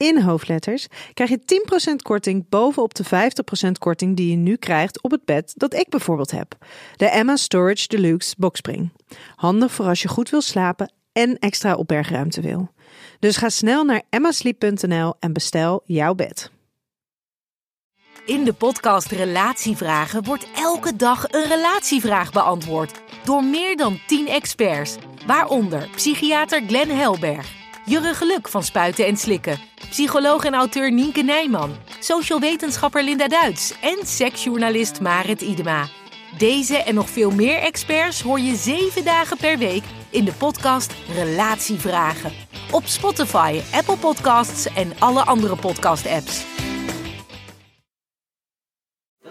in hoofdletters krijg je 10% korting bovenop de 50% korting die je nu krijgt op het bed dat ik bijvoorbeeld heb. De Emma Storage Deluxe Boxspring. Handig voor als je goed wil slapen en extra opbergruimte wil. Dus ga snel naar emmasleep.nl en bestel jouw bed. In de podcast Relatievragen wordt elke dag een relatievraag beantwoord door meer dan 10 experts, waaronder psychiater Glenn Helberg, Jurre Geluk van Spuiten en Slikken, psycholoog en auteur Nienke Nijman, social wetenschapper Linda Duits en seksjournalist Marit Idema. Deze en nog veel meer experts hoor je zeven dagen per week in de podcast Relatievragen. Op Spotify, Apple Podcasts en alle andere podcast-apps.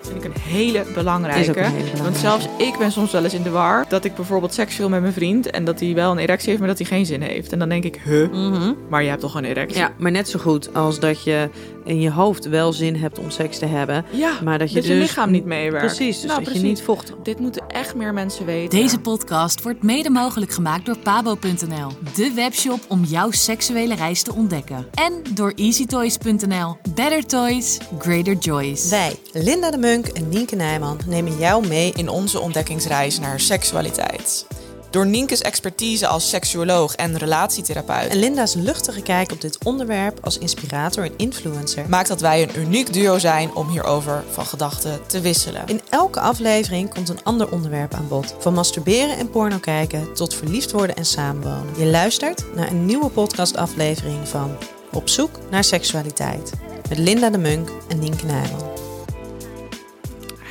Dat vind ik een hele belangrijke. Is ook een hele belangrijke. Want zelfs ik ben soms wel eens in de war dat ik bijvoorbeeld seksueel met mijn vriend en dat hij wel een erectie heeft, maar dat hij geen zin heeft. En dan denk ik, huh, maar je hebt toch een erectie? Ja, maar net zo goed als dat je in je hoofd wel zin hebt om seks te hebben. Ja, maar dat je dat je dus lichaam niet meewerkt. Precies, dus Nou, dat je niet vocht. Dit moeten echt meer mensen weten. Deze podcast wordt mede mogelijk gemaakt door pabo.nl, de webshop om jouw seksuele reis te ontdekken. En door easytoys.nl. Better toys, greater joys. Wij, Linda de Munk en Nienke Nijman, nemen jou mee in onze ontdekkingsreis naar seksualiteit. Door Nienke's expertise als seksuoloog en relatietherapeut en Linda's luchtige kijk op dit onderwerp als inspirator en influencer maakt dat wij een uniek duo zijn om hierover van gedachten te wisselen. In elke aflevering komt een ander onderwerp aan bod. Van masturberen en porno kijken tot verliefd worden en samenwonen. Je luistert naar een nieuwe podcastaflevering van Op zoek naar seksualiteit. Met Linda de Munk en Nienke Nijman.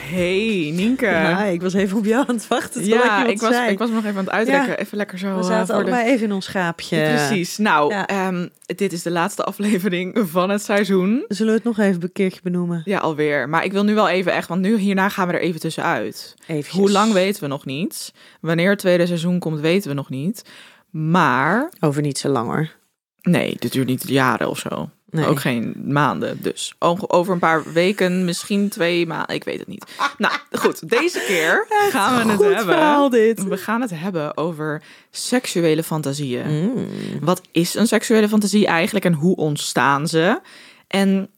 Hey, Nienke. Ja, ik was even op jou aan het wachten. Ja, ik was, zei. ik was nog even aan het uitrekken. Ja. Even lekker zo We eh, zaten de... allebei even in ons schaapje. Precies. Nou, ehm, dit is de laatste aflevering van het seizoen. Zullen we het nog even een keertje benoemen? Ja, alweer. Maar ik wil nu wel even echt, want nu hierna gaan we er even tussenuit. Eventjes. Hoe lang weten we nog niet? Wanneer het tweede seizoen komt, weten we nog niet. Maar Over niet zo lang hoor. nee, dit duurt niet jaren of zo. Nee. Ook geen maanden. Dus over een paar weken, misschien twee maanden. Ik weet het niet. Nou, goed. Deze keer gaan we het goed hebben. verhaal, dit. We gaan het hebben over seksuele fantasieën. Mm. Wat is een seksuele fantasie eigenlijk en hoe ontstaan ze? En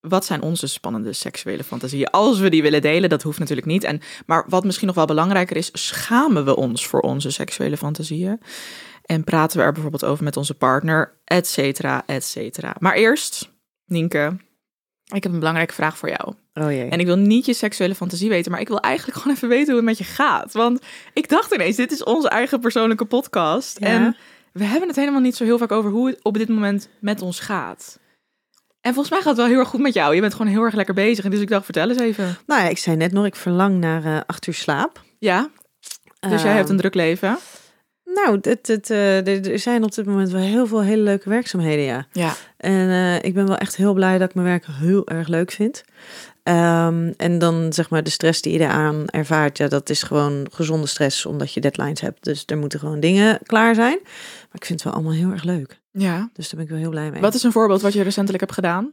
wat zijn onze spannende seksuele fantasieën? Als we die willen delen, dat hoeft natuurlijk niet. En, maar wat misschien nog wel belangrijker is, schamen we ons voor onze seksuele fantasieën? En praten we er bijvoorbeeld over met onze partner, et cetera, et cetera. Maar eerst, Nienke, ik heb een belangrijke vraag voor jou. Oh jee. En ik wil niet je seksuele fantasie weten, maar ik wil eigenlijk gewoon even weten hoe het met je gaat. Want ik dacht ineens, dit is onze eigen persoonlijke podcast. Ja. En we hebben het helemaal niet zo heel vaak over hoe het op dit moment met ons gaat. En volgens mij gaat het wel heel erg goed met jou. Je bent gewoon heel erg lekker bezig. En dus ik dacht, vertel eens even. Nou ja, ik zei net nog, ik verlang naar eh, acht uur slaap. Ja, dus jij Ehm, hebt een druk leven. Nou, het, het, eh, er zijn op dit moment wel heel veel hele leuke werkzaamheden, ja. Ja. En eh, ik ben wel echt heel blij dat ik mijn werk heel erg leuk vind. Ehm, en dan zeg maar de stress die je eraan ervaart, ja, dat is gewoon gezonde stress, omdat je deadlines hebt. Dus er moeten gewoon dingen klaar zijn. Maar ik vind het wel allemaal heel erg leuk. ja. Dus daar ben ik wel heel blij mee. Wat is een voorbeeld wat je recentelijk hebt gedaan?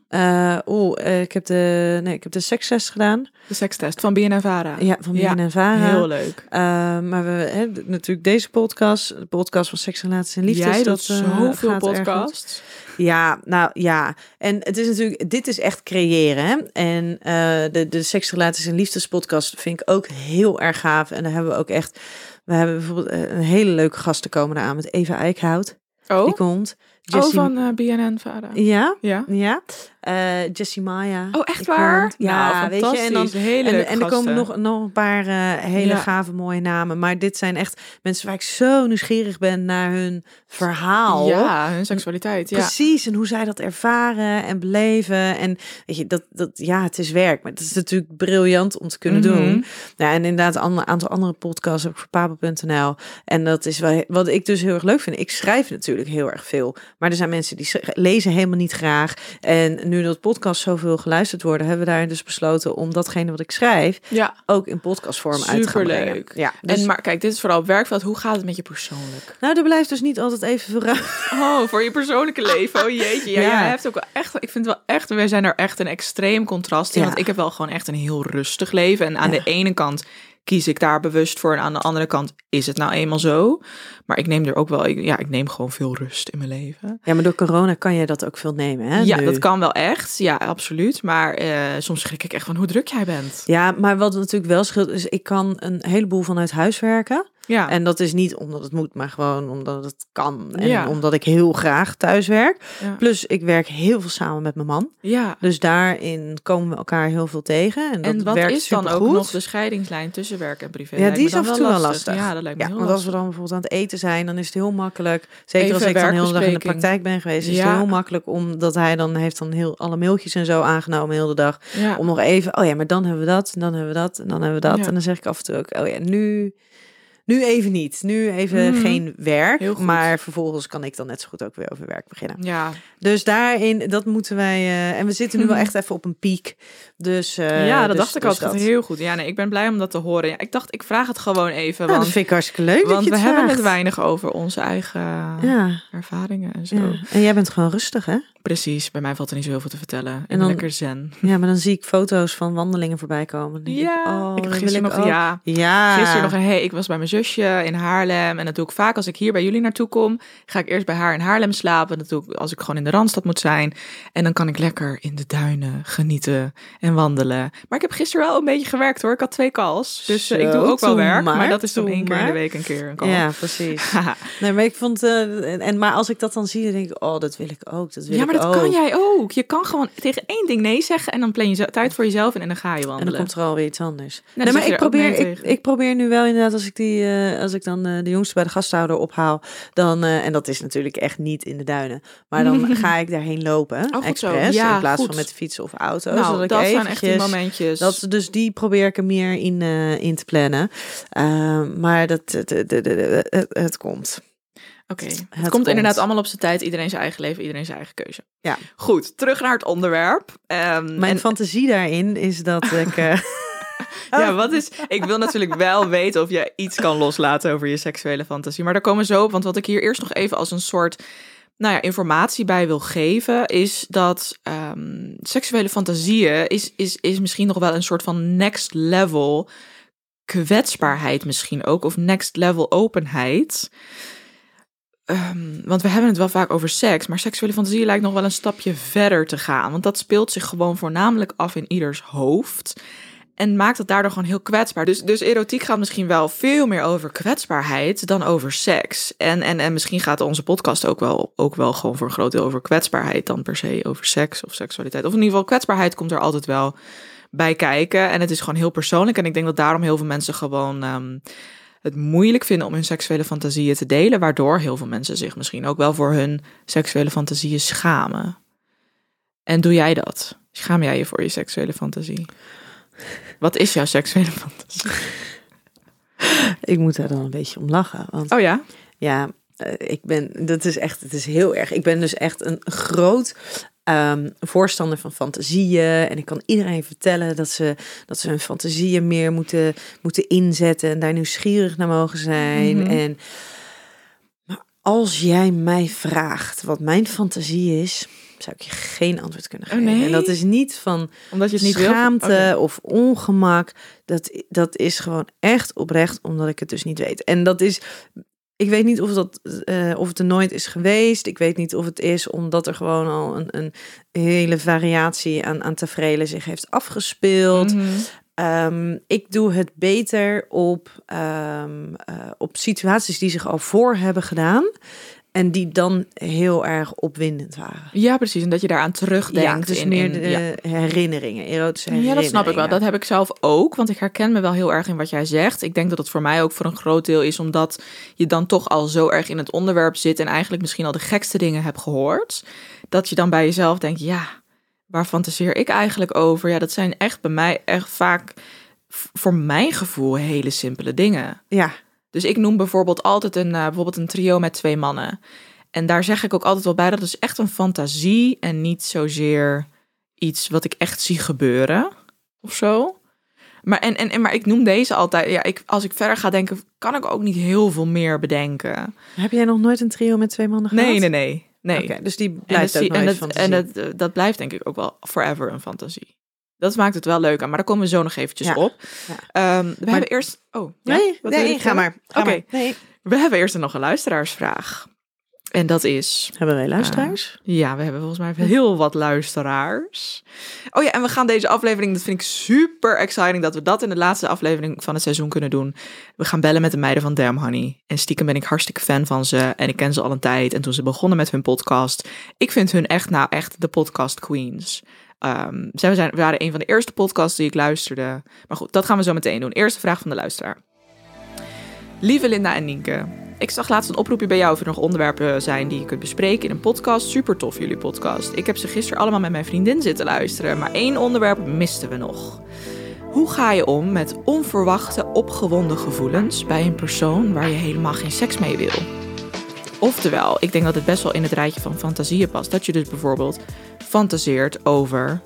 Oeh, eh, ik heb de, nee, ik heb de sekstest gedaan. De sekstest van BNNVARA. Ja, van Ja, BNN Vara. Heel leuk. Eh, maar we hebben natuurlijk deze podcast, de podcast van Seks, Relaties en Liefdes. Jij doet dat, eh, zoveel podcasts. Ja, nou ja. En het is natuurlijk, dit is echt creëren. Hè? En eh, de, de Seks, Relaties en Liefdes podcast vind ik ook heel erg gaaf. En daar hebben we ook echt, we hebben bijvoorbeeld eh, een hele leuke gasten komen eraan met Eva Eickhout. Oh, Die komt. Jessie, oh, van eh, BNN Vara. Ja, Ja. ja. Eh Jessie Maya. Oh, echt Ik waar? Ja, Nou, weet je. En, dan, fantastisch. Hele en, en er komen nog, nog een paar eh, hele Ja. gave mooie namen. Maar dit zijn echt mensen waar ik zo nieuwsgierig ben naar hun verhaal. Ja, hun seksualiteit. Ja. Precies, en hoe zij dat ervaren en beleven. En weet je, dat, dat, ja, het is werk, maar het is natuurlijk briljant om te kunnen Mhm. doen. Ja, en inderdaad, een aantal andere podcasts heb ik voor papa.nl. En dat is wel, wat ik dus heel erg leuk vind. Ik schrijf natuurlijk heel erg veel, maar er zijn mensen die lezen helemaal niet graag. En nu dat podcasts zoveel geluisterd worden, hebben we daar dus besloten om datgene wat ik schrijf ja. ook in podcastvorm uit te gaan brengen. Superleuk. Ja, dus, En maar kijk, dit is vooral op werkveld. Hoe gaat het met je persoonlijk? nou, er blijft dus niet altijd even veel ruimte. Oh, voor je persoonlijke leven. Oh jeetje. Ja, Ja. jij hebt ook wel echt. Ik vind het wel echt. Wij zijn er echt een extreem contrast in. Ja. Want ik heb wel gewoon echt een heel rustig leven. En aan de ene kant kies ik daar bewust voor. En aan de andere kant is het nou eenmaal zo. Maar ik neem er ook wel. Ja, ik neem gewoon veel rust in mijn leven. Ja, maar door corona kan je dat ook veel nemen, hè? ja, nu. dat kan wel echt. Ja, absoluut. Maar eh, soms schrik ik echt van hoe druk jij bent. Ja, maar wat natuurlijk wel scheelt, is ik kan een heleboel vanuit huis werken. Ja. En dat is niet omdat het moet, maar gewoon omdat het kan. En Ja. omdat ik heel graag thuis werk. ja. Plus, ik werk heel veel samen met mijn man. ja. Dus daarin komen we elkaar heel veel tegen. En, dat En wat werkt is dan ook nog de scheidingslijn tussen werk en privé? Ja, die is af en toe wel lastig. Ja, dat lijkt me Ja, heel want als we dan bijvoorbeeld aan het eten zijn, dan is het heel makkelijk. Zeker als ik dan heel de dag in de praktijk ben geweest, is het heel makkelijk omdat hij dan heeft dan heel alle mailtjes en zo aangenomen heel de dag. Om nog even, oh ja, maar dan hebben we dat, en dan hebben we dat, en dan hebben we dat. En dan zeg ik af en toe ook, oh ja, nu, nu even niet. Nu even Mhm. geen werk. Maar vervolgens kan ik dan net zo goed ook weer over werk beginnen. ja, Dus daarin, dat moeten wij. eh, en we zitten nu wel echt even op een piek. Dus eh, ja, dat dus- dacht ik dus altijd dat. heel goed. Ja, nee, ik ben blij om dat te horen. Ja, ik dacht, ik vraag het gewoon even. Nou, dat want vind ik hartstikke leuk. dat want je we het hebben vraagt. het weinig over onze eigen Ja, ervaringen en zo. ja. En jij bent gewoon rustig, hè? Precies, bij mij valt er niet zo heel veel te vertellen. Ben dan- lekker zen. Ja, maar dan zie ik foto's van wandelingen voorbij komen. Dan denk ik, Ja, oh, ik dat gisteren nog, ook. ja, Ja. Gisteren nog een, hey, ik was bij mijn zusje in Haarlem. En dat doe ik vaak als ik hier bij jullie naartoe kom. Ga ik eerst bij haar in Haarlem slapen. Dat doe ik als ik gewoon in de Randstad moet zijn. En dan kan ik lekker in de duinen genieten en wandelen. Maar ik heb gisteren wel een beetje gewerkt hoor. Ik had twee calls. Dus eh, ik doe ook wel werk. Maar, maar, dat is dan één keer in de week een keer een call. Ja, precies. Nee, maar ik vond. eh, en, en, maar als ik dat dan zie, dan denk ik, oh, dat wil ik ook. Dat wil Ja, maar dat ook. kan jij ook. Je kan gewoon tegen één ding nee zeggen. En dan plan je tijd voor jezelf in en dan ga je En wandelen. dan komt er alweer iets anders. dan nee, maar ik er probeer, nee ik, ik probeer nu wel inderdaad, als ik, die, eh, als ik dan de jongste bij de gasthouder ophaal, dan, en dat is natuurlijk echt niet in de duinen, maar dan ga ik daarheen lopen, Oh, expres, Ja, in plaats goed. van met de fiets of auto. nou, zodat ik zijn echt die momentjes. Dat, dus die probeer ik er meer in, eh, in te plannen. Ehm, maar dat, het, het, het, het, het komt. Oké, het, Het komt inderdaad allemaal op zijn tijd. Iedereen zijn eigen leven, iedereen zijn eigen keuze. Ja. Goed, terug naar het onderwerp. Ehm, Mijn en- fantasie daarin is dat ik... eh, ja, wat is... Ik wil natuurlijk wel weten of je iets kan loslaten over je seksuele fantasie. Maar daar komen we zo op, want wat ik hier eerst nog even als een soort... Nou ja, informatie bij wil geven, is dat ehm, seksuele fantasieën is, is, is misschien nog wel een soort van next level kwetsbaarheid misschien ook, of next level openheid. Ehm, want we hebben het wel vaak over seks, maar seksuele fantasie lijkt nog wel een stapje verder te gaan. Want dat speelt zich gewoon voornamelijk af in ieders hoofd. En maakt het daardoor gewoon heel kwetsbaar. Dus, dus erotiek gaat misschien wel veel meer over kwetsbaarheid dan over seks. En, en, en misschien gaat onze podcast ook wel, ook wel gewoon voor een groot deel over kwetsbaarheid dan per se over seks of seksualiteit. Of in ieder geval, kwetsbaarheid komt er altijd wel bij kijken. En het is gewoon heel persoonlijk. En ik denk dat daarom heel veel mensen gewoon ehm, het moeilijk vinden om hun seksuele fantasieën te delen. Waardoor heel veel mensen zich misschien ook wel voor hun seksuele fantasieën schamen. En doe jij dat? Schaam jij je voor je seksuele fantasie? Wat is jouw seksuele fantasie? ik moet daar dan een beetje om lachen. Want Oh ja? Ja, eh, ik ben, dat is echt, het is heel erg. Ik ben dus echt een groot ehm, voorstander van fantasieën. En ik kan iedereen vertellen dat ze, dat ze hun fantasieën meer moeten, moeten inzetten en daar nieuwsgierig naar mogen zijn. Mhm. En maar als jij mij vraagt wat mijn fantasie is, zou ik je geen antwoord kunnen Oh, geven. nee? En dat is niet van Omdat je het niet schaamte wil? Of ongemak. Dat, dat is gewoon echt oprecht omdat ik het dus niet weet. En dat is. Ik weet niet of, dat, eh, of het er nooit is geweest. Ik weet niet of het is omdat er gewoon al een, een hele variatie aan, aan tafereelen zich heeft afgespeeld. Mhm. Ehm, ik doe het beter op, ehm, eh, op situaties die zich al voor hebben gedaan. En die dan heel erg opwindend waren. Ja, precies. En dat je daaraan terugdenkt. ja, dus in, meer de ja. herinneringen, erotische Ja, herinneringen. dat snap ik wel. Dat heb ik zelf ook. Want ik herken me wel heel erg in wat jij zegt. Ik denk dat het voor mij ook voor een groot deel is omdat je dan toch al zo erg in het onderwerp zit en eigenlijk misschien al de gekste dingen hebt gehoord. Dat je dan bij jezelf denkt, ja, waar fantaseer ik eigenlijk over? Ja, dat zijn echt bij mij echt vaak voor mijn gevoel hele simpele dingen. Ja, Dus ik noem bijvoorbeeld altijd een, eh, bijvoorbeeld een trio met twee mannen. En daar zeg ik ook altijd wel bij, dat is echt een fantasie en niet zozeer iets wat ik echt zie gebeuren of zo. Maar, en, en, en, maar ik noem deze altijd, ja, ik, als ik verder ga denken, kan ik ook niet heel veel meer bedenken. heb jij nog nooit een trio met twee mannen gehad? Nee, nee, nee. nee. Dus die En, blijft dat, en, nooit dat, fantasie. en dat, dat blijft denk ik ook wel forever een fantasie. Dat maakt het wel leuk aan, maar daar komen we zo nog eventjes Ja. op. Ja. Ehm, we hebben eerst... Oh? Nee, ga maar. Oké. Nee. We hebben eerst nog een luisteraarsvraag. En dat is... Hebben wij luisteraars? Ja, we hebben volgens mij heel wat luisteraars. Oh ja, en we gaan deze aflevering, dat vind ik super exciting dat we dat in de laatste aflevering van het seizoen kunnen doen. We gaan bellen met de meiden van Damn Honey. En stiekem ben ik hartstikke fan van ze en ik ken ze al een tijd. En toen ze begonnen met hun podcast, ik vind hun echt nou echt de podcast queens. Zij zijn, waren een van de eerste podcasts die ik luisterde. Maar goed, dat gaan we zo meteen doen. Eerste vraag van de luisteraar. Lieve Linda en Nienke, ik zag laatst een oproepje bij jou of er nog onderwerpen zijn die je kunt bespreken in een podcast. Super tof jullie podcast. Ik heb ze gisteren allemaal met mijn vriendin zitten luisteren, maar één onderwerp misten we nog. Hoe ga je om met onverwachte opgewonden gevoelens bij een persoon waar je helemaal geen seks mee wil? Oftewel, ik denk dat het best wel in het rijtje van fantasieën past. Dat je dus bijvoorbeeld fantaseert over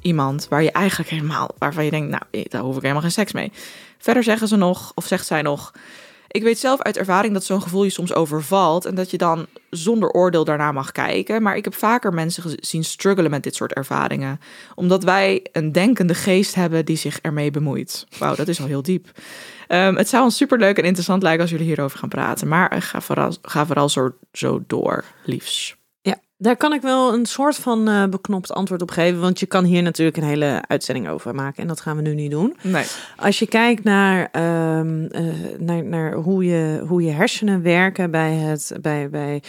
iemand waar je eigenlijk helemaal, waarvan je denkt, nou, eh, daar hoef ik helemaal geen seks mee. Verder zeggen ze nog, of zegt zij nog, ik weet zelf uit ervaring dat zo'n gevoel je soms overvalt en dat je dan zonder oordeel daarna mag kijken. Maar ik heb vaker mensen gez- zien struggelen met dit soort ervaringen. Omdat wij een denkende geest hebben die zich ermee bemoeit. Wauw, dat is al heel diep. Ehm, het zou ons superleuk en interessant lijken als jullie hierover gaan praten. Maar eh, ga vooral, ga vooral zo, zo door, liefs. Ja, daar kan ik wel een soort van eh, beknopt antwoord op geven. Want je kan hier natuurlijk een hele uitzending over maken. En dat gaan we nu niet doen. Nee. Als je kijkt naar, ehm, eh, naar, naar hoe, je, hoe je hersenen werken bij, het, bij, bij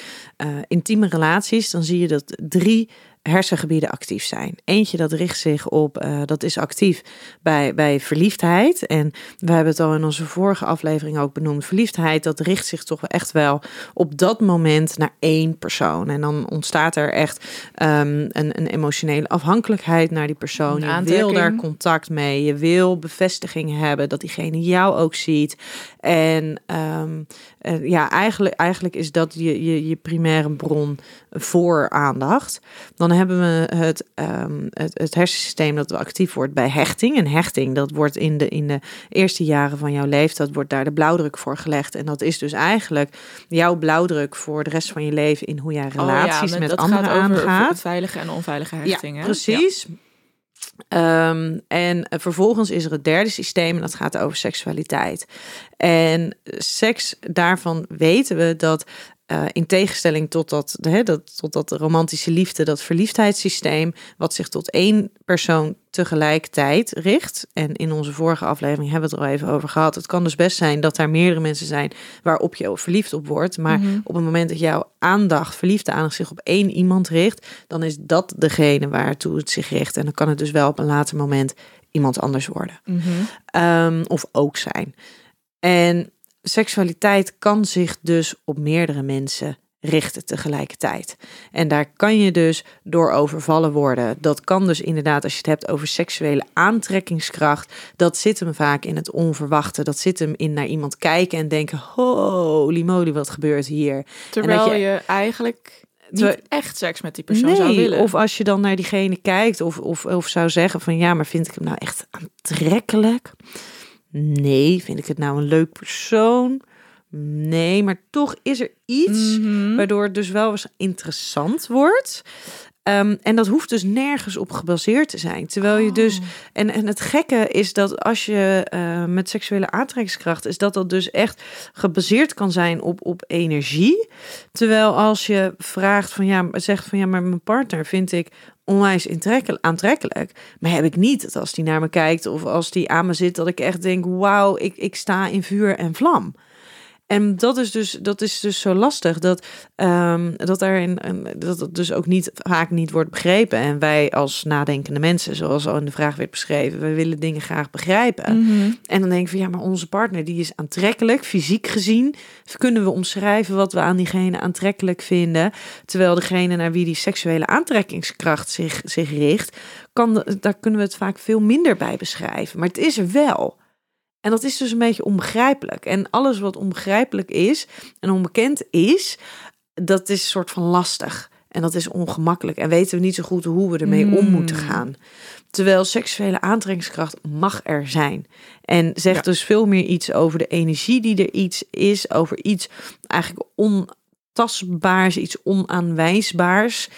intieme relaties, dan zie je dat drie hersengebieden actief zijn. Eentje dat richt zich op, eh, dat is actief bij, bij verliefdheid. En we hebben het al in onze vorige aflevering ook benoemd. Verliefdheid, dat richt zich toch echt wel op dat moment naar één persoon. En dan ontstaat er echt ehm, een, een emotionele afhankelijkheid naar die persoon. Je wil daar contact mee. Je wil bevestiging hebben dat diegene jou ook ziet. En ehm, eh, ja, eigenlijk, eigenlijk is dat je, je, je primaire bron voor aandacht. Dan hebben we het, ehm, het, het hersensysteem dat actief wordt bij hechting. En hechting, dat wordt in de, in de eerste jaren van jouw leven, dat wordt daar de blauwdruk voor gelegd. En dat is dus eigenlijk jouw blauwdruk voor de rest van je leven in hoe jij relaties Oh ja, met anderen gaat over aangaat. veilige en onveilige hechting. Ja, hè? precies. Ehm, en vervolgens is er het derde systeem en dat gaat over seksualiteit. En seks, daarvan weten we dat eh, in tegenstelling tot dat, hè, dat, tot dat romantische liefde, dat verliefdheidssysteem, wat zich tot één persoon tegelijkertijd richt. En in onze vorige aflevering hebben we het er al even over gehad. Het kan dus best zijn dat er meerdere mensen zijn waarop je verliefd op wordt. Maar Mhm. op het moment dat jouw aandacht, verliefde aandacht, zich op één iemand richt, dan is dat degene waartoe het zich richt. En dan kan het dus wel op een later moment iemand anders worden. Mhm. Ehm, of ook zijn. En seksualiteit kan zich dus op meerdere mensen richten tegelijkertijd. En daar kan je dus door overvallen worden. Dat kan dus inderdaad, als je het hebt over seksuele aantrekkingskracht, dat zit hem vaak in het onverwachte. Dat zit hem in naar iemand kijken en denken: holy moly, wat gebeurt hier? Terwijl je- je, eigenlijk niet echt seks met die persoon zou willen. Of als je dan naar diegene kijkt of, of, of zou zeggen van ja, maar vind ik hem nou echt aantrekkelijk? Nee, vind ik het nou een leuk persoon? Nee, maar toch is er iets Mhm. waardoor het dus wel eens interessant wordt. Ehm, en dat hoeft dus nergens op gebaseerd te zijn. Terwijl je dus. Oh. En, en het gekke is dat als je eh, met seksuele aantrekkingskracht. is dat dat dus echt gebaseerd kan zijn op, op energie. Terwijl als je vraagt van ja, zegt van ja, maar mijn partner vind ik onwijs aantrekkelijk. Maar heb ik niet dat als die naar me kijkt of als die aan me zit, dat ik echt denk: wauw, ik, ik sta in vuur en vlam. En dat is dus, dat is dus zo lastig. Dat, um, dat, daarin, dat het dus ook niet, vaak niet wordt begrepen. En wij als nadenkende mensen, zoals al in de vraag werd beschreven, we willen dingen graag begrijpen. Mhm. En dan denk ik van ja, maar onze partner die is aantrekkelijk, fysiek gezien. Kunnen we omschrijven wat we aan diegene aantrekkelijk vinden. Terwijl degene naar wie die seksuele aantrekkingskracht zich, zich richt, kan, daar kunnen we het vaak veel minder bij beschrijven. Maar het is er wel. En dat is dus een beetje onbegrijpelijk. En alles wat onbegrijpelijk is en onbekend is, dat is een soort van lastig. En dat is ongemakkelijk. En weten we niet zo goed hoe we ermee om Hmm. moeten gaan. Terwijl seksuele aantrekkingskracht mag er zijn. En zegt Ja. dus veel meer iets over de energie die er iets is. Over iets eigenlijk ontastbaars, iets onaanwijsbaars.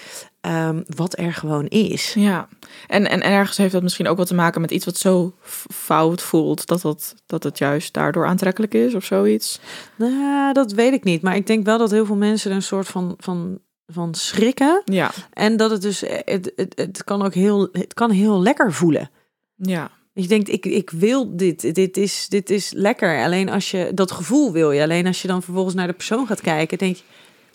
Ehm, wat er gewoon is. Ja, en, en ergens heeft dat misschien ook wat te maken met iets wat zo fout voelt, dat, dat, dat het juist daardoor aantrekkelijk is of zoiets. Nou, dat weet ik niet. Maar ik denk wel dat heel veel mensen een soort van, van, van schrikken. Ja, En dat het dus, het, het, het kan ook heel, het kan heel lekker voelen. ja. Je denkt, ik, ik wil dit, dit is, dit is lekker. Alleen als je, dat gevoel wil je. Alleen als je dan vervolgens naar de persoon gaat kijken, denk je,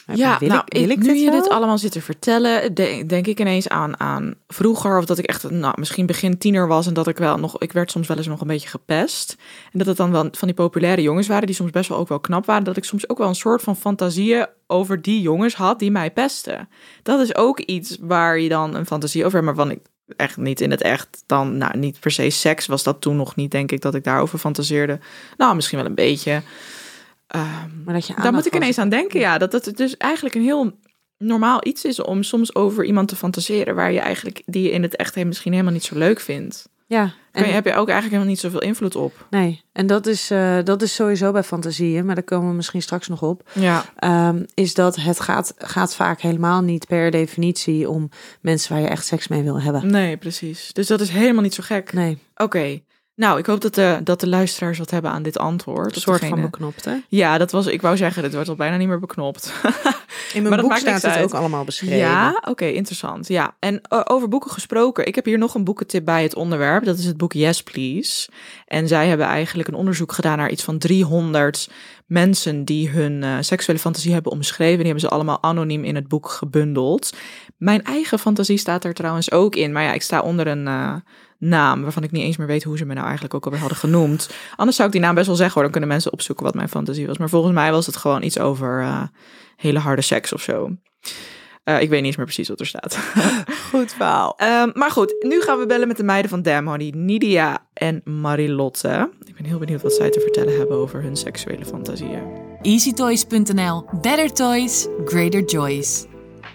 maar Ja, wil, nou, ik, wil ik nu je dit allemaal zit te vertellen, de- denk ik ineens aan, aan vroeger, of dat ik echt, nou, misschien begin tiener was en dat ik wel nog, ik werd soms wel eens nog een beetje gepest. En dat het dan wel van die populaire jongens waren, die soms best wel ook wel knap waren, dat ik soms ook wel een soort van fantasieën over die jongens had die mij pesten. Dat is ook iets waar je dan een fantasie over hebt, maar van ik echt niet in het echt dan, nou, niet per se seks was dat toen nog niet, denk ik, dat ik daarover fantaseerde. Nou, misschien wel een beetje. Ehm, Maar dat je daar moet ik ineens aan denken, ja. Dat het dus eigenlijk een heel normaal iets is om soms over iemand te fantaseren waar je eigenlijk die je in het echt misschien helemaal niet zo leuk vindt. Ja, En en, heb je ook eigenlijk helemaal niet zoveel invloed op. nee. En dat is, eh, dat is sowieso bij fantasieën, maar daar komen we misschien straks nog op. Ja, Ehm, is dat het gaat, gaat vaak helemaal niet per definitie om mensen waar je echt seks mee wil hebben. nee, precies. Dus dat is helemaal niet zo gek. Nee, Oké. Nou, ik hoop dat de, dat de luisteraars wat hebben aan dit antwoord. een soort van beknopt, hè? Ja, dat was, ik wou zeggen, dit wordt al bijna niet meer beknopt. In mijn boek staat het uit. ook allemaal beschreven. Ja, oké, interessant. Ja, en eh, over boeken gesproken. Ik heb hier nog een boekentip bij het onderwerp. Dat is het boek Yes, Please. En zij hebben eigenlijk een onderzoek gedaan naar iets van 300 mensen die hun eh, seksuele fantasie hebben omschreven. Die hebben ze allemaal anoniem in het boek gebundeld. Mijn eigen fantasie staat er trouwens ook in. Maar ja, ik sta onder een eh, naam waarvan ik niet eens meer weet hoe ze me nou eigenlijk ook alweer hadden genoemd. Anders zou ik die naam best wel zeggen hoor. Dan kunnen mensen opzoeken wat mijn fantasie was. Maar volgens mij was het gewoon iets over eh, hele harde seks of zo. Eh, ik weet niet eens meer precies wat er staat. Goed verhaal. Ehm, maar goed, nu gaan we bellen met de meiden van Damn Honey, Nidia en Marilotte. Ik ben heel benieuwd wat zij te vertellen hebben over hun seksuele fantasieën. EasyToys.nl. Better toys, greater joys.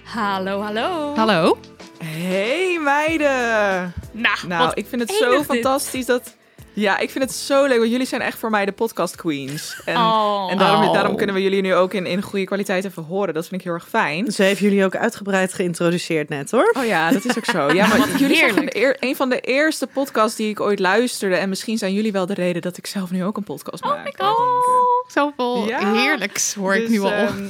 Hallo, hallo. Hallo. Hey meiden! Nou, Nou, wat ik vind het zo dit. fantastisch dat... Ja, ik vind het zo leuk, want jullie zijn echt voor mij de podcast queens. En, Oh. en daarom, Oh. daarom kunnen we jullie nu ook in, in goede kwaliteit even horen. Dat vind ik heel erg fijn. Ze heeft jullie ook uitgebreid geïntroduceerd net, hoor. Oh ja, dat is ook zo. Ja, maar Wat jullie zijn heerlijk. de eer- een van de eerste podcasts die ik ooit luisterde. En misschien zijn jullie wel de reden dat ik zelf nu ook een podcast maak. my god. Zoveel Ja. heerlijks hoor ik Dus, nu al. ehm,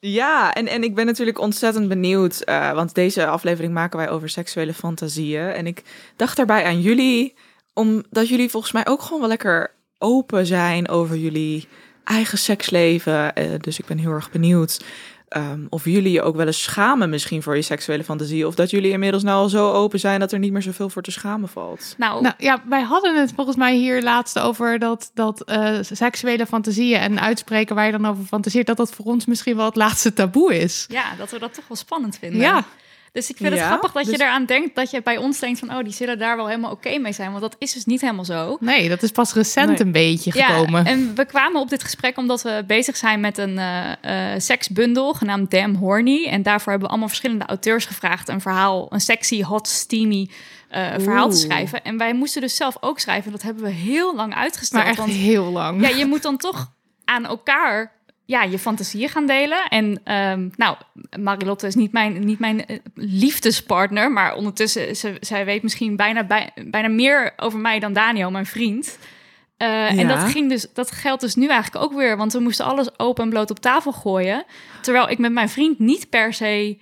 ja, en, en ik ben natuurlijk ontzettend benieuwd. eh, want deze aflevering maken wij over seksuele fantasieën. En ik dacht daarbij aan jullie. Omdat jullie volgens mij ook gewoon wel lekker open zijn over jullie eigen seksleven. Eh, dus ik ben heel erg benieuwd. Ehm, of jullie je ook wel eens schamen misschien voor je seksuele fantasie. Of dat jullie inmiddels nou al zo open zijn dat er niet meer zoveel voor te schamen valt. Nou, Nou ja, wij hadden het volgens mij hier laatst over dat, dat eh, seksuele fantasieën en uitspreken waar je dan over fantaseert, dat dat voor ons misschien wel het laatste taboe is. ja, dat we dat toch wel spannend vinden. Ja, Dus ik vind Ja, het grappig dat dus- je eraan denkt dat je bij ons denkt van, oh, die zullen daar wel helemaal oké mee zijn. Want dat is dus niet helemaal zo. nee, dat is pas recent Nee. een beetje gekomen. Ja, en we kwamen op dit gesprek omdat we bezig zijn met een eh, eh, seksbundel genaamd Damn Horny. En daarvoor hebben we allemaal verschillende auteurs gevraagd een verhaal, een sexy, hot, steamy eh, verhaal te schrijven. En wij moesten dus zelf ook schrijven. Dat hebben we heel lang uitgesteld. maar echt want heel lang. ja, je moet dan toch aan elkaar ja, je fantasieën gaan delen. En ehm, nou, Marilotte is niet mijn, niet mijn eh, liefdespartner, maar ondertussen, ze, zij weet misschien bijna, bij, bijna meer over mij dan Daniel, mijn vriend. Eh, En dat, ging dus, dat geldt dus nu eigenlijk ook weer, want we moesten alles open en bloot op tafel gooien. Terwijl ik met mijn vriend niet per se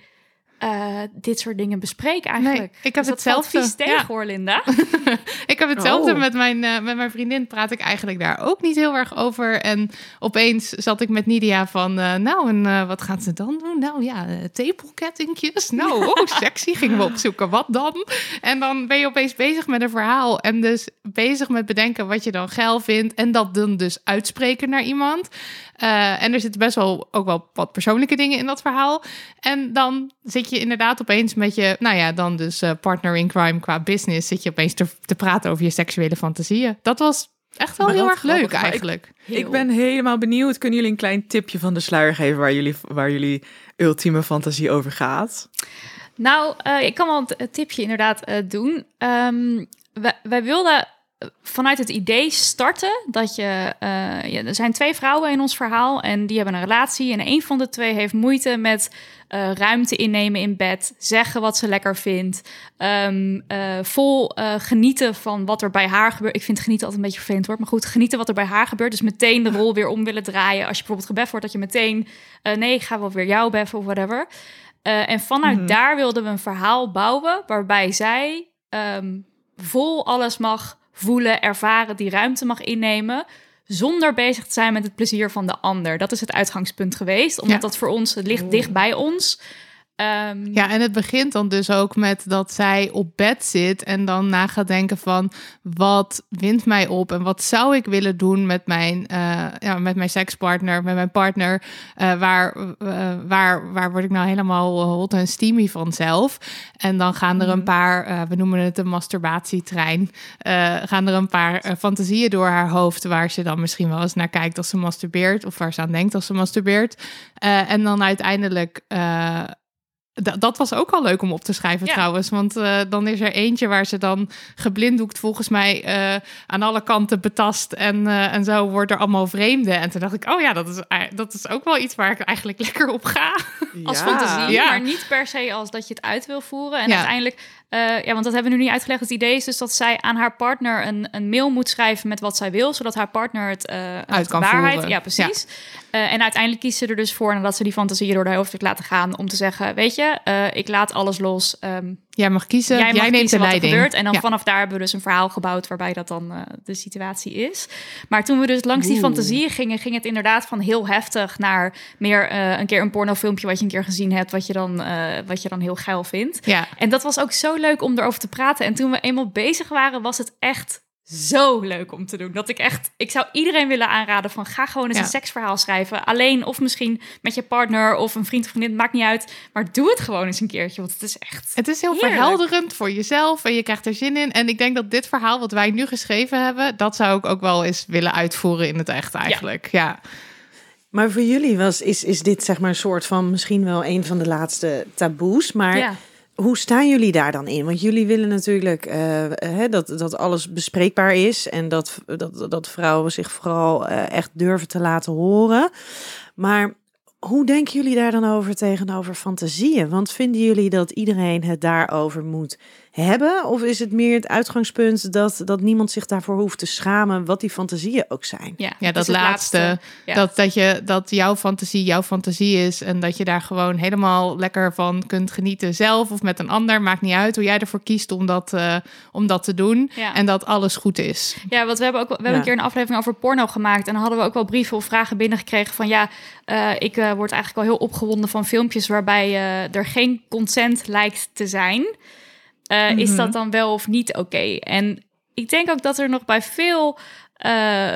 eh, dit soort dingen bespreken eigenlijk. Nee, ik heb Dus hetzelfde. valt vies tegen Ja. hoor, Linda. ik heb hetzelfde Oh. met, mijn, eh, met mijn vriendin. Praat ik eigenlijk daar ook niet heel erg over. En opeens zat ik met Nidia van... eh, nou, en wat gaat ze dan doen? Nou ja, tepelkettingjes. Nou, oh, sexy. Gingen we opzoeken. Wat dan? En dan ben je opeens bezig met een verhaal. En dus bezig met bedenken wat je dan geil vindt. En dat dan dus uitspreken naar iemand. Eh, en er zitten best wel ook wel wat persoonlijke dingen in dat verhaal. En dan zit je inderdaad opeens met je, nou ja, dan dus eh, partner in crime qua business, zit je opeens te, te praten over je seksuele fantasieën. Dat was echt wel Maar heel erg leuk grappig, maar ik- eigenlijk. Ik ben helemaal benieuwd. Kunnen jullie een klein tipje van de sluier geven waar jullie, waar jullie ultieme fantasie over gaat? Nou, eh, ik kan wel een tipje inderdaad eh, doen. Ehm, wij, wij wilden vanuit het idee starten dat je... eh, ja, er zijn twee vrouwen in ons verhaal en die hebben een relatie. En een van de twee heeft moeite met eh, ruimte innemen in bed. Zeggen wat ze lekker vindt. ehm, eh, vol genieten van wat er bij haar gebeurt. Ik vind genieten altijd een beetje vervelend hoor. Maar goed, genieten wat er bij haar gebeurt. Dus meteen de rol weer om willen draaien. Als je bijvoorbeeld gebeft wordt, dat je meteen... nee, ik ga wel weer jou beffen of whatever. En vanuit Mhm. daar wilden we een verhaal bouwen waarbij zij ehm, vol alles mag voelen, ervaren, die ruimte mag innemen, zonder bezig te zijn met het plezier van de ander. Dat is het uitgangspunt geweest, omdat Ja. dat voor ons, het ligt dicht bij ons. Ehm, Ja, en het begint dan dus ook met dat zij op bed zit en dan na gaat denken van wat wint mij op en wat zou ik willen doen met mijn, eh, ja, met mijn sekspartner, met mijn partner. Eh, waar, eh, waar, waar word ik nou helemaal hot en steamy van zelf? En dan gaan er een paar, eh, we noemen het een masturbatietrein, gaan er een paar fantasieën door haar hoofd waar ze dan misschien wel eens naar kijkt als ze masturbeert of waar ze aan denkt als ze masturbeert. En dan uiteindelijk dat was ook al leuk om op te schrijven Ja. trouwens. Want eh, dan is er eentje waar ze dan geblinddoekt volgens mij eh, aan alle kanten betast. En, eh, en zo wordt er allemaal vreemde. En toen dacht ik, oh ja, dat is, dat is ook wel iets waar ik eigenlijk lekker op ga. als fantasie, Ja. maar niet per se als dat je het uit wil voeren. En Ja. uiteindelijk, eh, ja, want dat hebben we nu niet uitgelegd. Het idee is dus dat zij aan haar partner een, een mail moet schrijven met wat zij wil, zodat haar partner het eh Uit kan waarheid. voeren. Ja, precies. Eh, en uiteindelijk kiest ze er dus voor, nadat ze die fantasieën door haar hoofd heeft laten gaan, om te zeggen, weet je, ik laat alles los. Ehm, Jij mag kiezen, jij jij, mag neemt kiezen de wat leiding. gebeurt. En dan Ja. vanaf daar hebben we dus een verhaal gebouwd waarbij dat dan eh, de situatie is. Maar toen we dus langs die fantasieën gingen, ging het inderdaad van heel heftig naar meer eh, een keer een pornofilmpje wat je een keer gezien hebt, wat je dan, eh, wat je dan heel geil vindt. Ja, En dat was ook zo leuk om erover te praten. En toen we eenmaal bezig waren, was het echt zo leuk om te doen. Dat ik echt, ik zou iedereen willen aanraden van ga gewoon eens Ja. een seksverhaal schrijven. Alleen of misschien met je partner of een vriend of vriendin, maakt niet uit. Maar doe het gewoon eens een keertje, want het is echt... het is heel Heerlijk. verhelderend voor jezelf en je krijgt er zin in. En ik denk dat dit verhaal wat wij nu geschreven hebben, dat zou ik ook wel eens willen uitvoeren in het echt eigenlijk. Ja. Maar voor jullie was, is, is dit zeg maar een soort van misschien wel een van de laatste taboes. Maar ja. Hoe staan jullie daar dan in? Want jullie willen natuurlijk eh, hè, dat, dat alles bespreekbaar is. En dat, dat, dat vrouwen zich vooral eh, echt durven te laten horen. Maar hoe denken jullie daar dan over tegenover fantasieën? Want vinden jullie dat iedereen het daarover moet hebben? Of is het meer het uitgangspunt dat, dat niemand zich daarvoor hoeft te schamen, wat die fantasieën ook zijn? Ja, dat laatste. Ja. Dat, dat, je, dat jouw fantasie jouw fantasie is. En dat je daar gewoon helemaal lekker van kunt genieten. Zelf of met een ander. Maakt niet uit hoe jij ervoor kiest om dat, eh, om dat te doen. Ja. En dat alles goed is. Ja, want we hebben ook we hebben Ja. een keer een aflevering over porno gemaakt en dan hadden we ook wel brieven of vragen binnengekregen van ja, eh, ik eh, word eigenlijk al heel opgewonden van filmpjes waarbij eh, er geen consent lijkt te zijn. Eh, Is Mhm. dat dan wel of niet oké? En ik denk ook dat er nog bij veel, eh,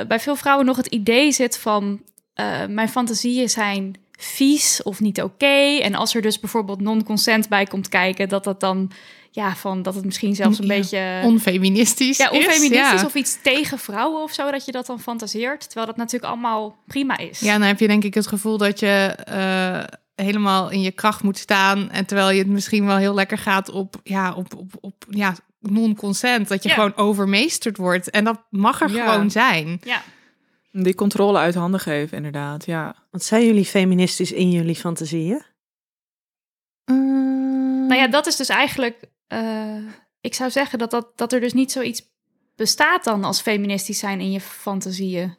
bij veel vrouwen nog het idee zit van eh, mijn fantasieën zijn vies of niet oké. En als er dus bijvoorbeeld non-consent bij komt kijken, dat dat dan ja, van dat het misschien zelfs een Ja. beetje Onfeministisch. ja, is, onfeministisch ja. of iets tegen vrouwen of zo, dat je dat dan fantaseert. Terwijl dat natuurlijk allemaal prima is. Ja, dan heb je denk ik het gevoel dat je helemaal in je kracht moet staan. En terwijl je het misschien wel heel lekker gaat op, ja, op, op, op ja, non-consent. Dat je Ja. gewoon overmeesterd wordt. En dat mag er Ja. gewoon zijn. ja. Die controle uit handen geven, inderdaad. Ja. Want zijn jullie feministisch in jullie fantasieën? Nou ja, dat is dus eigenlijk... eh, ik zou zeggen dat, dat, dat er dus niet zoiets bestaat dan als feministisch zijn in je fantasieën.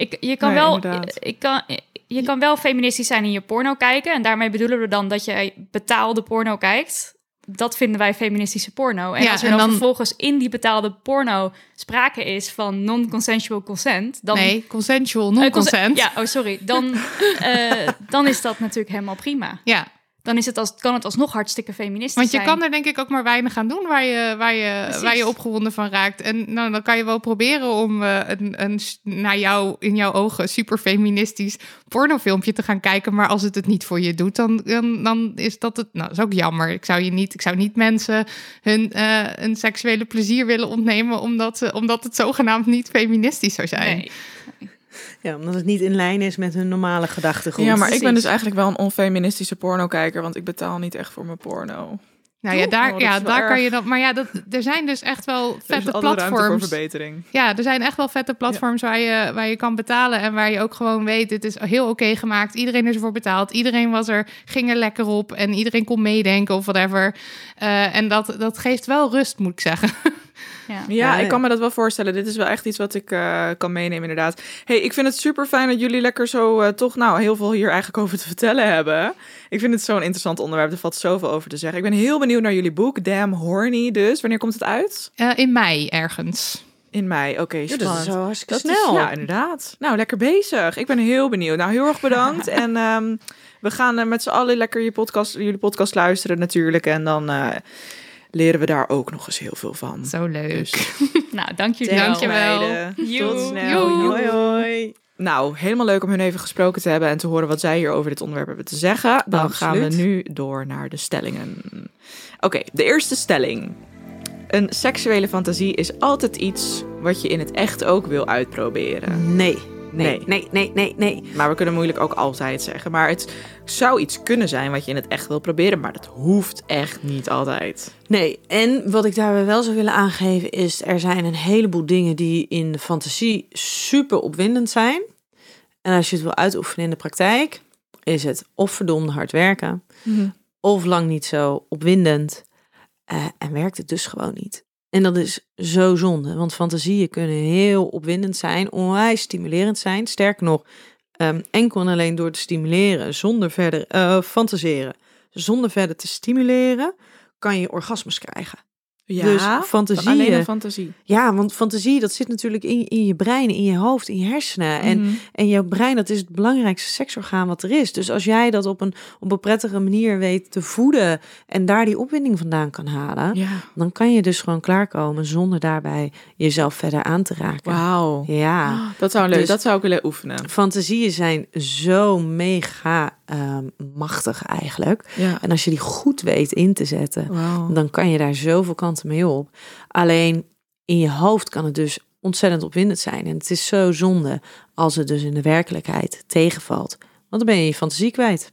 Ik, je kan Nee, wel, inderdaad. ik kan, je kan wel feministisch zijn in je porno kijken. En daarmee bedoelen we dan dat je betaalde porno kijkt. Dat vinden wij feministische porno. En Ja, als er en dan, dan- vervolgens in die betaalde porno sprake is van non-consensual consent, dan nee, consensual, Eh, conse- non-consent. ja, oh sorry. Dan, eh, dan is dat natuurlijk helemaal prima. ja. Dan is het als, kan het alsnog hartstikke feministisch Want je zijn. kan er denk ik ook maar weinig aan doen waar je, waar je, Precies. waar je opgewonden van raakt. En nou, dan kan je wel proberen om eh, een, een naar jou, in jouw ogen super feministisch pornofilmpje te gaan kijken. Maar als het het niet voor je doet, dan, dan, dan is dat het. Nou, dat is ook jammer. Ik zou, je niet, ik zou niet mensen hun, hun seksuele plezier willen ontnemen, omdat, ze- omdat het zogenaamd niet feministisch zou zijn. Nee. Ja, omdat het niet in lijn is met hun normale gedachtegoed. Ja, maar ik ben dus eigenlijk wel een onfeministische pornokijker, want ik betaal niet echt voor mijn porno. Nou ja, Oh, daar, dat ja, daar kan je dan. Maar ja, dat, er zijn dus echt wel Er is vette ruimte voor platforms. verbetering. Ja, er zijn echt wel vette platforms waar, je, waar je kan betalen. En waar je ook gewoon weet, dit is heel oké gemaakt. Iedereen is ervoor betaald. Iedereen was er, ging er lekker op. En iedereen kon meedenken of whatever. Eh, en dat, dat geeft wel rust, moet ik zeggen. Ja. Ik kan me dat wel voorstellen. Dit is wel echt iets wat ik eh, kan meenemen, inderdaad. hey, ik vind het super fijn dat jullie lekker zo eh, toch nou heel veel hier eigenlijk over te vertellen hebben. Ik vind het zo'n interessant onderwerp. Er valt zoveel over te zeggen. Ik ben heel benieuwd naar jullie boek, Damn Horny. Dus wanneer komt het uit? Eh, in mei ergens. In mei. Oké, Ja, dat spannend. is zo hartstikke Dat is- snel. ja, inderdaad. Nou, lekker bezig. Ik ben heel benieuwd. Nou, heel erg bedankt. en ehm, we gaan met z'n allen lekker je podcast, jullie podcast luisteren natuurlijk. En dan eh, leren we daar ook nog eens heel veel van. Zo leuk. Dus, Nou, dank jullie Dank wel. Joe. Tot snel. Joe. Hoi, hoi. Nou, helemaal leuk om hun even gesproken te hebben en te horen wat zij hier over dit onderwerp hebben te zeggen. Dan gaan we nu door naar de stellingen. Oké, de eerste stelling. Een seksuele fantasie is altijd iets wat je in het echt ook wil uitproberen. Nee. Nee, Nee. nee, nee, nee. Maar we kunnen moeilijk ook altijd zeggen. Maar het zou iets kunnen zijn wat je in het echt wil proberen, maar dat hoeft echt niet altijd. Nee, en wat ik daarbij wel zou willen aangeven is... er zijn een heleboel dingen die in de fantasie super opwindend zijn. En als je het wil uitoefenen in de praktijk... is het of verdomde hard werken... of lang niet zo opwindend. eh, en werkt het dus gewoon niet. En dat is zo zonde, want fantasieën kunnen heel opwindend zijn, onwijs stimulerend zijn. Sterker nog, ehm, enkel en alleen door te stimuleren, zonder verder eh, fantaseren, zonder verder te stimuleren, kan je orgasmes krijgen. Ja, dus dan fantasieën. alleen een fantasie. Ja, want fantasie, dat zit natuurlijk in, in je brein, in je hoofd, in je hersenen. En, Mhm. en jouw brein, dat is het belangrijkste seksorgaan wat er is. Dus als jij dat op een, op een prettige manier weet te voeden en daar die opwinding vandaan kan halen, Ja, dan kan je dus gewoon klaarkomen zonder daarbij jezelf verder aan te raken. wauw. Ja, Dat zou leuk. Dus- dat zou ik willen oefenen. fantasieën zijn zo mega ehm, machtig eigenlijk. Ja. En als je die goed weet in te zetten, dan kan je daar zoveel kanten mee op. Alleen in je hoofd kan het dus ontzettend opwindend zijn. En het is zo zonde als het dus in de werkelijkheid tegenvalt. Want dan ben je je fantasie kwijt.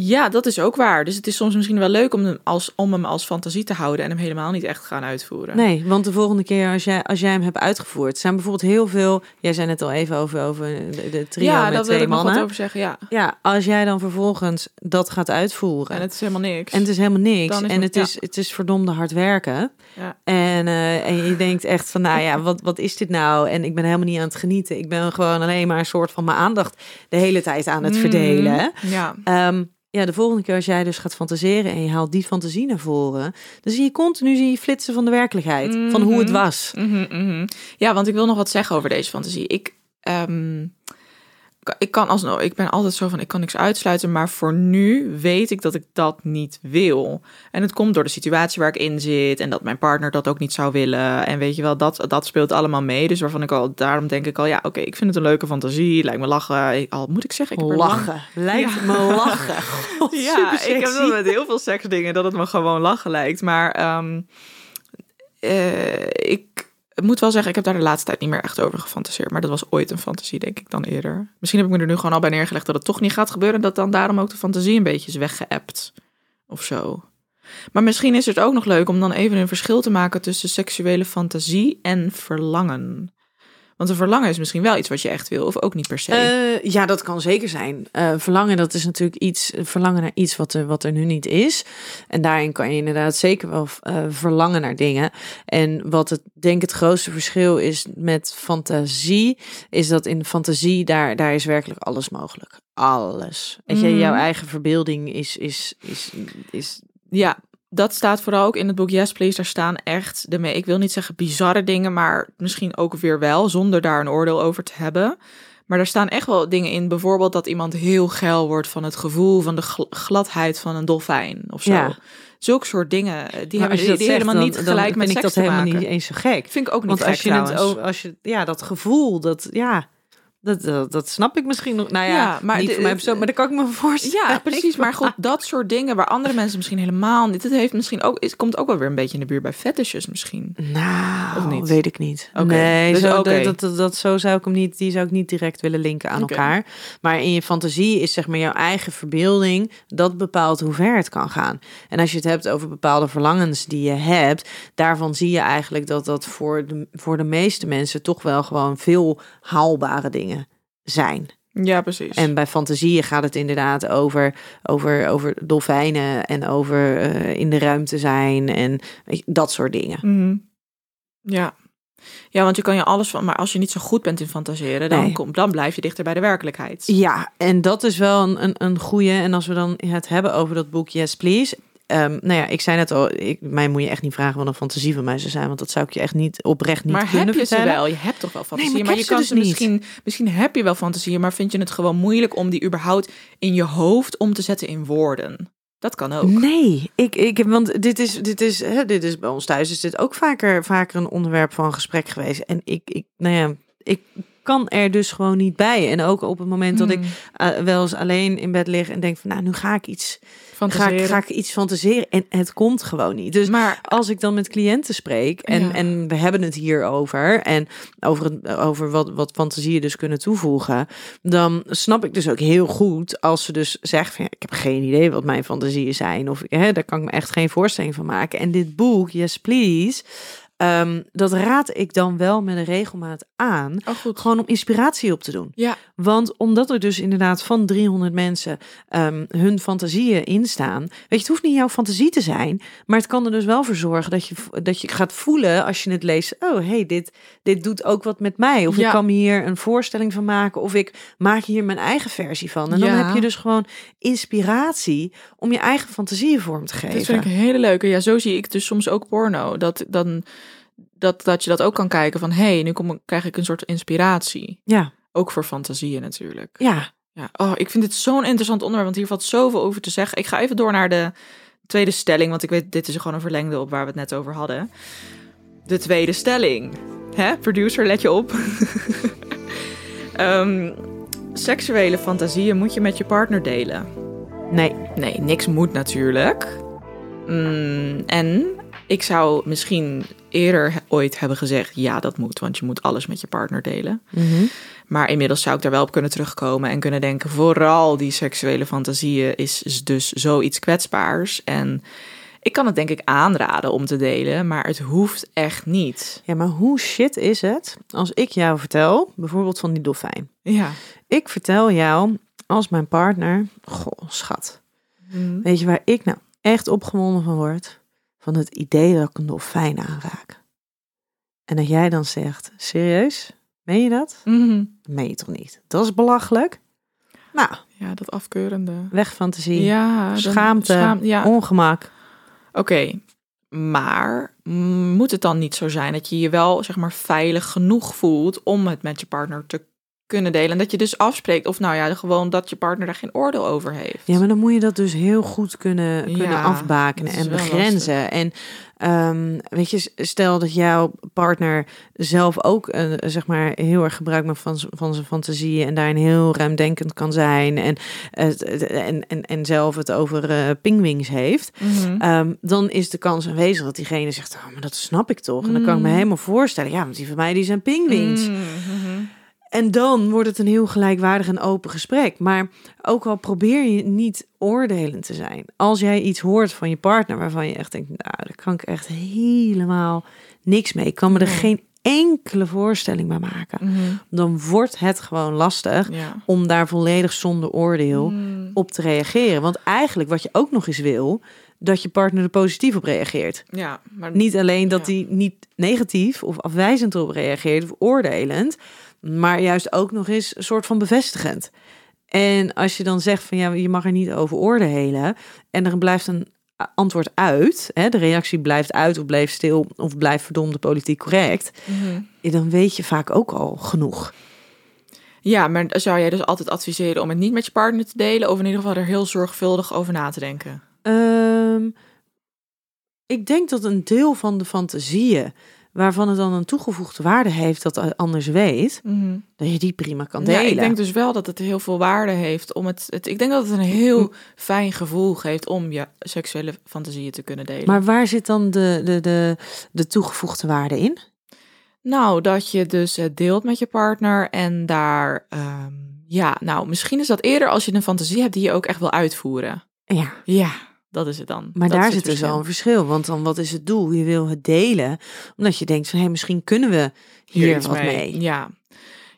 Ja, dat is ook waar. Dus het is soms misschien wel leuk om hem als, om hem als fantasie te houden en hem helemaal niet echt gaan uitvoeren. Nee, want de volgende keer als jij, als jij hem hebt uitgevoerd, zijn bijvoorbeeld heel veel. Jij zei net al even over, over de, de trio ja, met wil twee ik nog mannen. wat over zeggen. Ja. Ja, als jij dan vervolgens dat gaat uitvoeren. En het is helemaal niks. En het is helemaal niks. Is en het- het, ja. is, het is verdomde hard werken. Ja. En, eh, en je denkt echt van, nou ja, wat, wat is dit nou? En ik ben helemaal niet aan het genieten. Ik ben gewoon alleen maar een soort van mijn aandacht de hele tijd aan het Mhm. verdelen. Ja. Ehm, ja, de volgende keer als jij dus gaat fantaseren en je haalt die fantasie naar voren, dan zie je continu zie je flitsen van de werkelijkheid, van hoe het Mhm. was. Mhm, mhm. Ja, want ik wil nog wat zeggen over deze fantasie. Ik, ehm, ik kan alsnog, ik ben altijd zo van, ik kan niks uitsluiten, maar voor nu weet ik dat ik dat niet wil. En het komt door de situatie waar ik in zit en dat mijn partner dat ook niet zou willen. En weet je wel, dat, dat speelt allemaal mee. Dus waarvan ik al, daarom denk ik al, ja, oké, ik vind het een leuke fantasie, lijkt me lachen. Ik- al moet ik zeggen, ik heb Lachen, lijkt me lachen. God, ja, ik heb dat met heel veel seksdingen dat het me gewoon lachen lijkt. Maar ehm, eh, ik moet wel zeggen, ik heb daar de laatste tijd niet meer echt over gefantaseerd. Maar dat was ooit een fantasie, denk ik dan eerder. Misschien heb ik me er nu gewoon al bij neergelegd dat het toch niet gaat gebeuren. Dat dan daarom ook de fantasie een beetje is weggeëpt. Of zo. Maar misschien is het ook nog leuk om dan even een verschil te maken tussen seksuele fantasie en verlangen. Want een verlangen is misschien wel iets wat je echt wil, of ook niet per se. Eh, ja, dat kan zeker zijn. Eh, verlangen, dat is natuurlijk iets, verlangen naar iets wat er, wat er nu niet is. En daarin kan je inderdaad zeker wel eh, verlangen naar dingen. En wat het, denk het grootste verschil is met fantasie, is dat in fantasie, daar, daar is werkelijk alles mogelijk. Alles. Weet je, Mhm. jouw eigen verbeelding is, is, is, is Ja, dat staat vooral ook in het boek Yes Please. Daar staan echt de ik wil niet zeggen bizarre dingen, maar misschien ook weer wel, zonder daar een oordeel over te hebben. Maar er staan echt wel dingen in, bijvoorbeeld dat iemand heel geil wordt van het gevoel van de gl- gladheid van een dolfijn of zo. Ja. Zulke soort dingen, eh, die Maar hebben die, helemaal dan- niet dan gelijk met ik seks dat te helemaal maken. niet eens zo gek. Vind ik ook niet Want gek als je trouwens. als je, ja, dat gevoel, dat, ja, dat, dat, dat snap ik misschien nog. Nou ja, Ja, maar niet voor mij maar dat kan ik me voorstellen. Ja, precies. Maar goed, dat soort dingen waar andere mensen misschien helemaal niet. Het heeft misschien ook, het komt ook wel weer een beetje in de buurt bij fetishes misschien. Nou, Of niet? weet ik niet. Oké, Nee, dus zo, dat, dat, dat, zo zou ik hem niet, die zou ik niet direct willen linken aan elkaar. Maar in je fantasie is zeg maar jouw eigen verbeelding dat bepaalt hoe ver het kan gaan. En als je het hebt over bepaalde verlangens die je hebt, daarvan zie je eigenlijk dat dat voor de, voor de meeste mensen toch wel gewoon veel haalbare dingen zijn. Ja, precies. En bij fantasieën gaat het inderdaad over, over, over dolfijnen en over eh, in de ruimte zijn en je, dat soort dingen. Mhm. Ja. Ja, want je kan je alles van, maar als je niet zo goed bent in fantaseren, dan, Nee. kom, dan blijf je dichter bij de werkelijkheid. Ja, en dat is wel een, een, een goede. En als we dan het hebben over dat boek Yes Please. Ehm, nou ja, ik zei net al, ik, mij moet je echt niet vragen wat een fantasie van mij zou zijn, want dat zou ik je echt niet oprecht niet maar kunnen heb je vertellen. ze wel? Je hebt toch wel fantasieën, maar ik maar, je kan dus ze niet. misschien, misschien heb je wel fantasieën, maar vind je het gewoon moeilijk om die überhaupt in je hoofd om te zetten in woorden? Dat kan ook. Nee, ik, ik, want dit is, dit is, hè, dit is bij ons thuis is dit ook vaker, vaker een onderwerp van gesprek geweest. En ik, ik, nou ja, ik kan er dus gewoon niet bij. En ook op het moment dat ik Hmm. eh, wel eens alleen in bed lig en denk van, nou, nu ga ik iets, ga ik, ga ik iets fantaseren. En het komt gewoon niet. Dus maar als ik dan met cliënten spreek en, Ja. en we hebben het hier over en over, het, over wat, wat fantasieën dus kunnen toevoegen, dan snap ik dus ook heel goed als ze dus zeggen van ja, ik heb geen idee wat mijn fantasieën zijn of hè, daar kan ik me echt geen voorstelling van maken. En dit boek, Yes Please, ehm, dat raad ik dan wel met een regelmaat aan. oh goed. Gewoon om inspiratie op te doen. Ja. Want omdat er dus inderdaad van 300 mensen ehm, hun fantasieën in staan. Weet je, het hoeft niet jouw fantasie te zijn. Maar het kan er dus wel voor zorgen dat je, dat je gaat voelen als je het leest. Oh, hey, dit, dit doet ook wat met mij. Of Ja. ik kan me hier een voorstelling van maken. Of ik maak hier mijn eigen versie van. En dan heb je dus gewoon inspiratie om je eigen fantasieën vorm te geven. Dat vind ik een hele leuke. Ja, zo zie ik dus soms ook porno. Dat, dan, dat, dat je dat ook kan kijken van... hé, hey, nu kom, krijg ik een soort inspiratie. Ja, Ook voor fantasieën natuurlijk. ja. Ja. Oh, ik vind dit zo'n interessant onderwerp, want hier valt zoveel over te zeggen. Ik ga even door naar de tweede stelling, want ik weet, dit is gewoon een verlengde op waar we het net over hadden. De tweede stelling. Hè, producer, let je op. Ehm, seksuele fantasieën moet je met je partner delen. Nee. Nee, niks moet natuurlijk. Mm, en ik zou misschien eerder ooit hebben gezegd: ja, dat moet, want je moet alles met je partner delen. Mhm. Maar inmiddels zou ik daar wel op kunnen terugkomen en kunnen denken: vooral die seksuele fantasieën is, is dus zoiets kwetsbaars. En ik kan het denk ik aanraden om te delen, maar het hoeft echt niet. Ja, maar hoe shit is het als ik jou vertel, bijvoorbeeld van die dolfijn. Ja. Ik vertel jou als mijn partner, goh, schat. Mm. Weet je waar ik nou echt opgewonden van word? Van het idee dat ik een dolfijn aanraak. En dat jij dan zegt, serieus? Meen je dat? Mhm. Meen je toch niet? Dat is belachelijk. Nou, Ja, dat afkeurende. weg fantasie, Ja, schaamte, schaam- ja. ongemak. Oké, maar moet het dan niet zo zijn dat je je wel zeg maar veilig genoeg voelt om het met je partner te kunnen delen? En dat je dus afspreekt of nou ja, gewoon dat je partner daar geen oordeel over heeft. Ja, maar dan moet je dat dus heel goed kunnen, kunnen Ja, afbakenen en begrenzen. En ehm, weet je, stel dat jouw partner zelf ook eh, zeg maar heel erg gebruik maakt van, van zijn fantasieën en daarin heel ruimdenkend kan zijn en, en, en, en zelf het over eh pingwings heeft, Mhm. ehm, dan is de kans aanwezig dat diegene zegt, oh, maar dat snap ik toch. En dan kan ik me Mm. helemaal voorstellen, ja, want die van mij die zijn pingwings. Mm, mhm. En dan wordt het een heel gelijkwaardig en open gesprek. Maar ook al probeer je niet oordelend te zijn. Als jij iets hoort van je partner waarvan je echt denkt, nou, daar kan ik echt helemaal niks mee. Ik kan me er Nee. geen enkele voorstelling bij maken, Mhm. dan wordt het gewoon lastig Ja. om daar volledig zonder oordeel Mm. op te reageren. Want eigenlijk wat je ook nog eens wil, dat je partner er positief op reageert. Ja, maar Niet alleen dat Ja. hij niet negatief of afwijzend op reageert of oordelend, maar juist ook nog eens een soort van bevestigend. En als je dan zegt van ja, je mag er niet over oordelen en er blijft een antwoord uit, hè, de reactie blijft uit of blijft stil of blijft verdomde politiek correct, Mhm. dan weet je vaak ook al genoeg. Ja, maar zou jij dus altijd adviseren om het niet met je partner te delen, of in ieder geval er heel zorgvuldig over na te denken? Ehm, ik denk dat een deel van de fantasieën waarvan het dan een toegevoegde waarde heeft dat de anders weet, dat je die prima kan delen. Ja, ik denk dus wel dat het heel veel waarde heeft om het, het. Ik denk dat het een heel fijn gevoel geeft om je seksuele fantasieën te kunnen delen. Maar waar zit dan de, de, de, de toegevoegde waarde in? Nou, dat je dus het deelt met je partner en daar, ehm, ja, nou, misschien is dat eerder als je een fantasie hebt die je ook echt wil uitvoeren. Ja, Ja, dat is het dan. maar Dat daar zit dus al een verschil. Want dan wat is het doel? Je wil het delen, omdat je denkt van hé, misschien kunnen we hier, wat mee. Ja.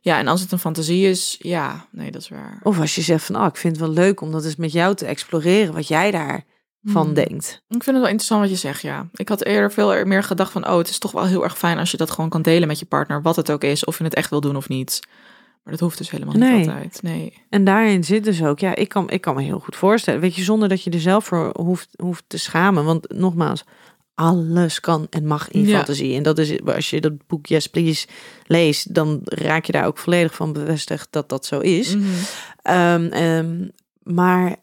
ja, en als het een fantasie is, ja, nee, dat is waar. Of als je zegt van oh, ik vind het wel leuk om dat eens met jou te exploreren, wat jij daarvan Hmm. denkt. Ik vind het wel interessant wat je zegt, ja. Ik had eerder veel meer gedacht van, oh, het is toch wel heel erg fijn als je dat gewoon kan delen met je partner, wat het ook is, of je het echt wil doen of niet. Maar dat hoeft dus helemaal Nee. niet altijd. Nee. En daarin zit dus ook, ja, ik kan, ik kan me heel goed voorstellen. Weet je, zonder dat je er zelf voor hoeft, hoeft te schamen. Want nogmaals, alles kan en mag in Ja. fantasie. En dat is, als je dat boek Yes Please leest, dan raak je daar ook volledig van bevestigd dat dat zo is. Mhm. Ehm, ehm, maar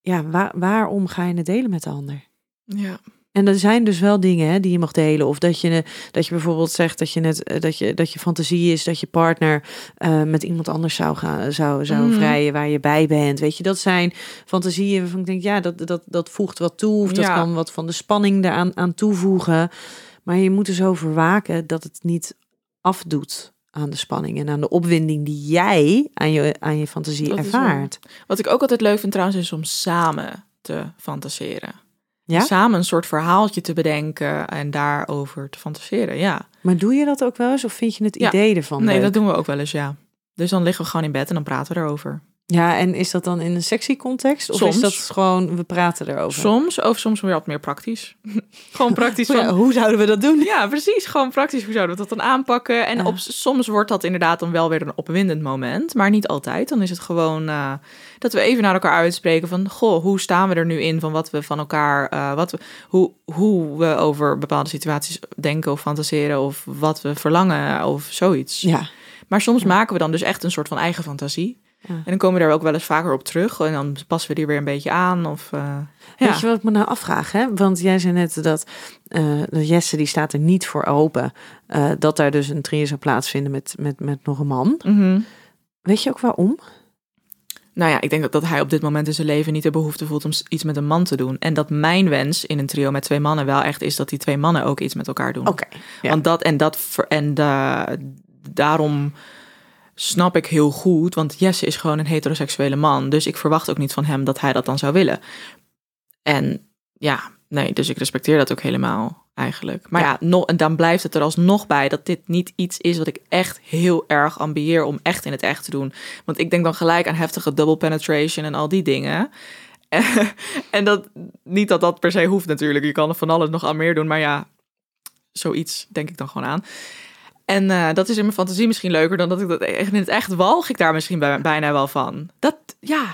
ja, waar, waarom ga je het delen met de ander? Ja. En er zijn dus wel dingen hè, die je mag delen. Of dat je, dat je bijvoorbeeld zegt dat je, het, eh, dat je, dat je fantasie is dat je partner eh, met iemand anders zou, gaan, zou, zou Mhm. vrijen waar je bij bent. Weet je, dat zijn fantasieën waarvan ik denk, ja, dat, dat, dat voegt wat toe. Of dat Ja. kan wat van de spanning eraan aan toevoegen. Maar je moet er zo voor waken dat het niet afdoet aan de spanning en aan de opwinding die jij aan je, aan je fantasie Dat ervaart. Wat ik ook altijd leuk vind trouwens, is om samen te fantaseren. Ja? Samen een soort verhaaltje te bedenken en daarover te fantaseren, ja. Maar doe je dat ook wel eens of vind je het Ja. idee ervan nee, leuk? dat doen we ook wel eens, ja. Dus dan liggen we gewoon in bed en dan praten we erover. Ja, en is dat dan in een sexy context? Of Soms. is dat gewoon, we praten erover? Soms, of soms weer wat meer praktisch. gewoon praktisch Ja, van, hoe zouden we dat doen? Ja, precies. Gewoon praktisch. Hoe zouden we dat dan aanpakken? En Ja. op, soms wordt dat inderdaad dan wel weer een opwindend moment. Maar niet altijd. Dan is het gewoon eh, dat we even naar elkaar uitspreken van... Goh, hoe staan we er nu in van wat we van elkaar... eh, wat we, hoe, hoe we over bepaalde situaties denken of fantaseren... of wat we verlangen of zoiets. Ja. Maar soms maken we dan dus echt een soort van eigen fantasie. En dan komen we daar ook wel eens vaker op terug. En dan passen we die weer een beetje aan. Of, ja. Weet je wat ik me nou afvraag? Hè? Want jij zei net dat, dat Jesse die staat er niet voor open. eh, dat daar dus een trio zou plaatsvinden met, met, met nog een man. Mhm. Weet je ook waarom? Nou ja, ik denk dat, dat hij op dit moment in zijn leven niet de behoefte voelt om iets met een man te doen. En dat mijn wens in een trio met twee mannen wel echt is dat die twee mannen ook iets met elkaar doen. Oké. ja. Want dat en dat en de, daarom snap ik heel goed, want Jesse is gewoon een heteroseksuele man. Dus ik verwacht ook niet van hem dat hij dat dan zou willen. En ja, nee, dus ik respecteer dat ook helemaal eigenlijk. Maar ja, nog, en dan blijft het er alsnog bij dat dit niet iets is wat ik echt heel erg ambieer om echt in het echt te doen. Want ik denk dan gelijk aan heftige double penetration en al die dingen. en dat, niet dat dat per se hoeft natuurlijk. Je kan er van alles nog aan meer doen, maar ja, zoiets denk ik dan gewoon aan. En eh, dat is in mijn fantasie misschien leuker dan dat ik dat echt in het echt walg ik daar misschien bij, bijna wel van. Dat, ja,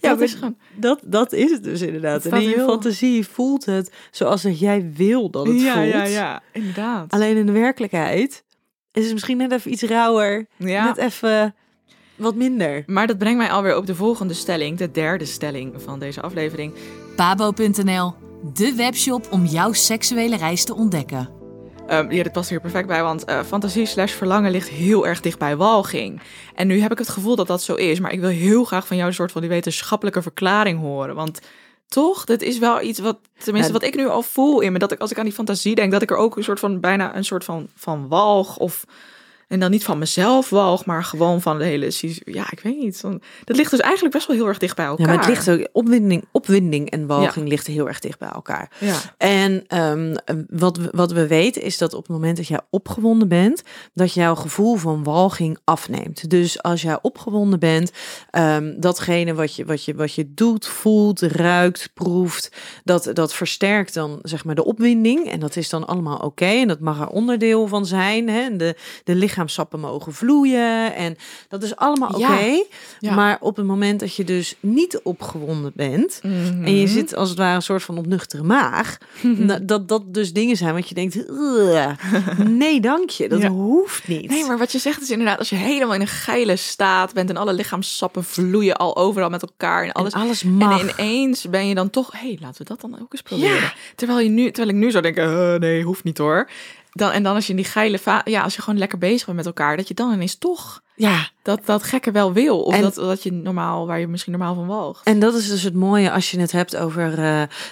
Ja, dat is gewoon... Dat, dat is het dus inderdaad. En in je heel- fantasie voelt het zoals dat jij wil dat het ja, voelt. ja, ja, inderdaad. Alleen in de werkelijkheid is het misschien net even iets rauwer. Ja. Net even wat minder. Maar dat brengt mij alweer op de volgende stelling, de derde stelling van deze aflevering. Pabo.nl, de webshop om jouw seksuele reis te ontdekken. Ehm, ja, dit past hier perfect bij, want eh, fantasie slash verlangen ligt heel erg dicht bij walging. En nu heb ik het gevoel dat dat zo is, maar ik wil heel graag van jou een soort van die wetenschappelijke verklaring horen. Want toch, dat is wel iets wat, tenminste Ja. wat ik nu al voel in me, dat ik als ik aan die fantasie denk, dat ik er ook een soort van, bijna een soort van, van walg of En dan niet van mezelf walg, maar gewoon van de hele... Ja, ik weet niet. Dat ligt dus eigenlijk best wel heel erg dicht bij elkaar. Ja, maar het ligt ook, opwinding, opwinding en walging ligt heel erg dicht bij elkaar. Ja. En ehm, wat, we, wat we weten is dat op het moment dat jij opgewonden bent, dat jouw gevoel van walging afneemt. Dus als jij opgewonden bent, ehm, datgene wat je, wat, je, wat je doet, voelt, ruikt, proeft, dat, dat versterkt dan zeg maar de opwinding. En dat is dan allemaal oké. En dat mag er onderdeel van zijn. Hè? De, de lichaamsappen mogen vloeien. En dat is allemaal oké. Ja. Ja. Maar op het moment dat je dus niet opgewonden bent. Mhm. En je zit als het ware een soort van op nuchtere maag. na- dat dat dus dingen zijn wat je denkt. "Ugh, nee, dank je. Dat Ja. hoeft niet. Nee, maar wat je zegt is inderdaad, als je helemaal in een geile staat bent en alle lichaamssappen vloeien al overal met elkaar en alles. En alles mag. En ineens ben je dan toch, hé, hey, laten we dat dan ook eens proberen. Terwijl, je nu, terwijl ik nu zou denken, eh, nee, hoeft niet hoor. Dan, en dan als je in die geile, ja, als je gewoon lekker bezig bent met elkaar, dat je dan ineens toch Ja, dat, dat gekke wel wil. Of En- dat, dat je normaal, waar je misschien normaal van walgt. En dat is dus het mooie als je het hebt over,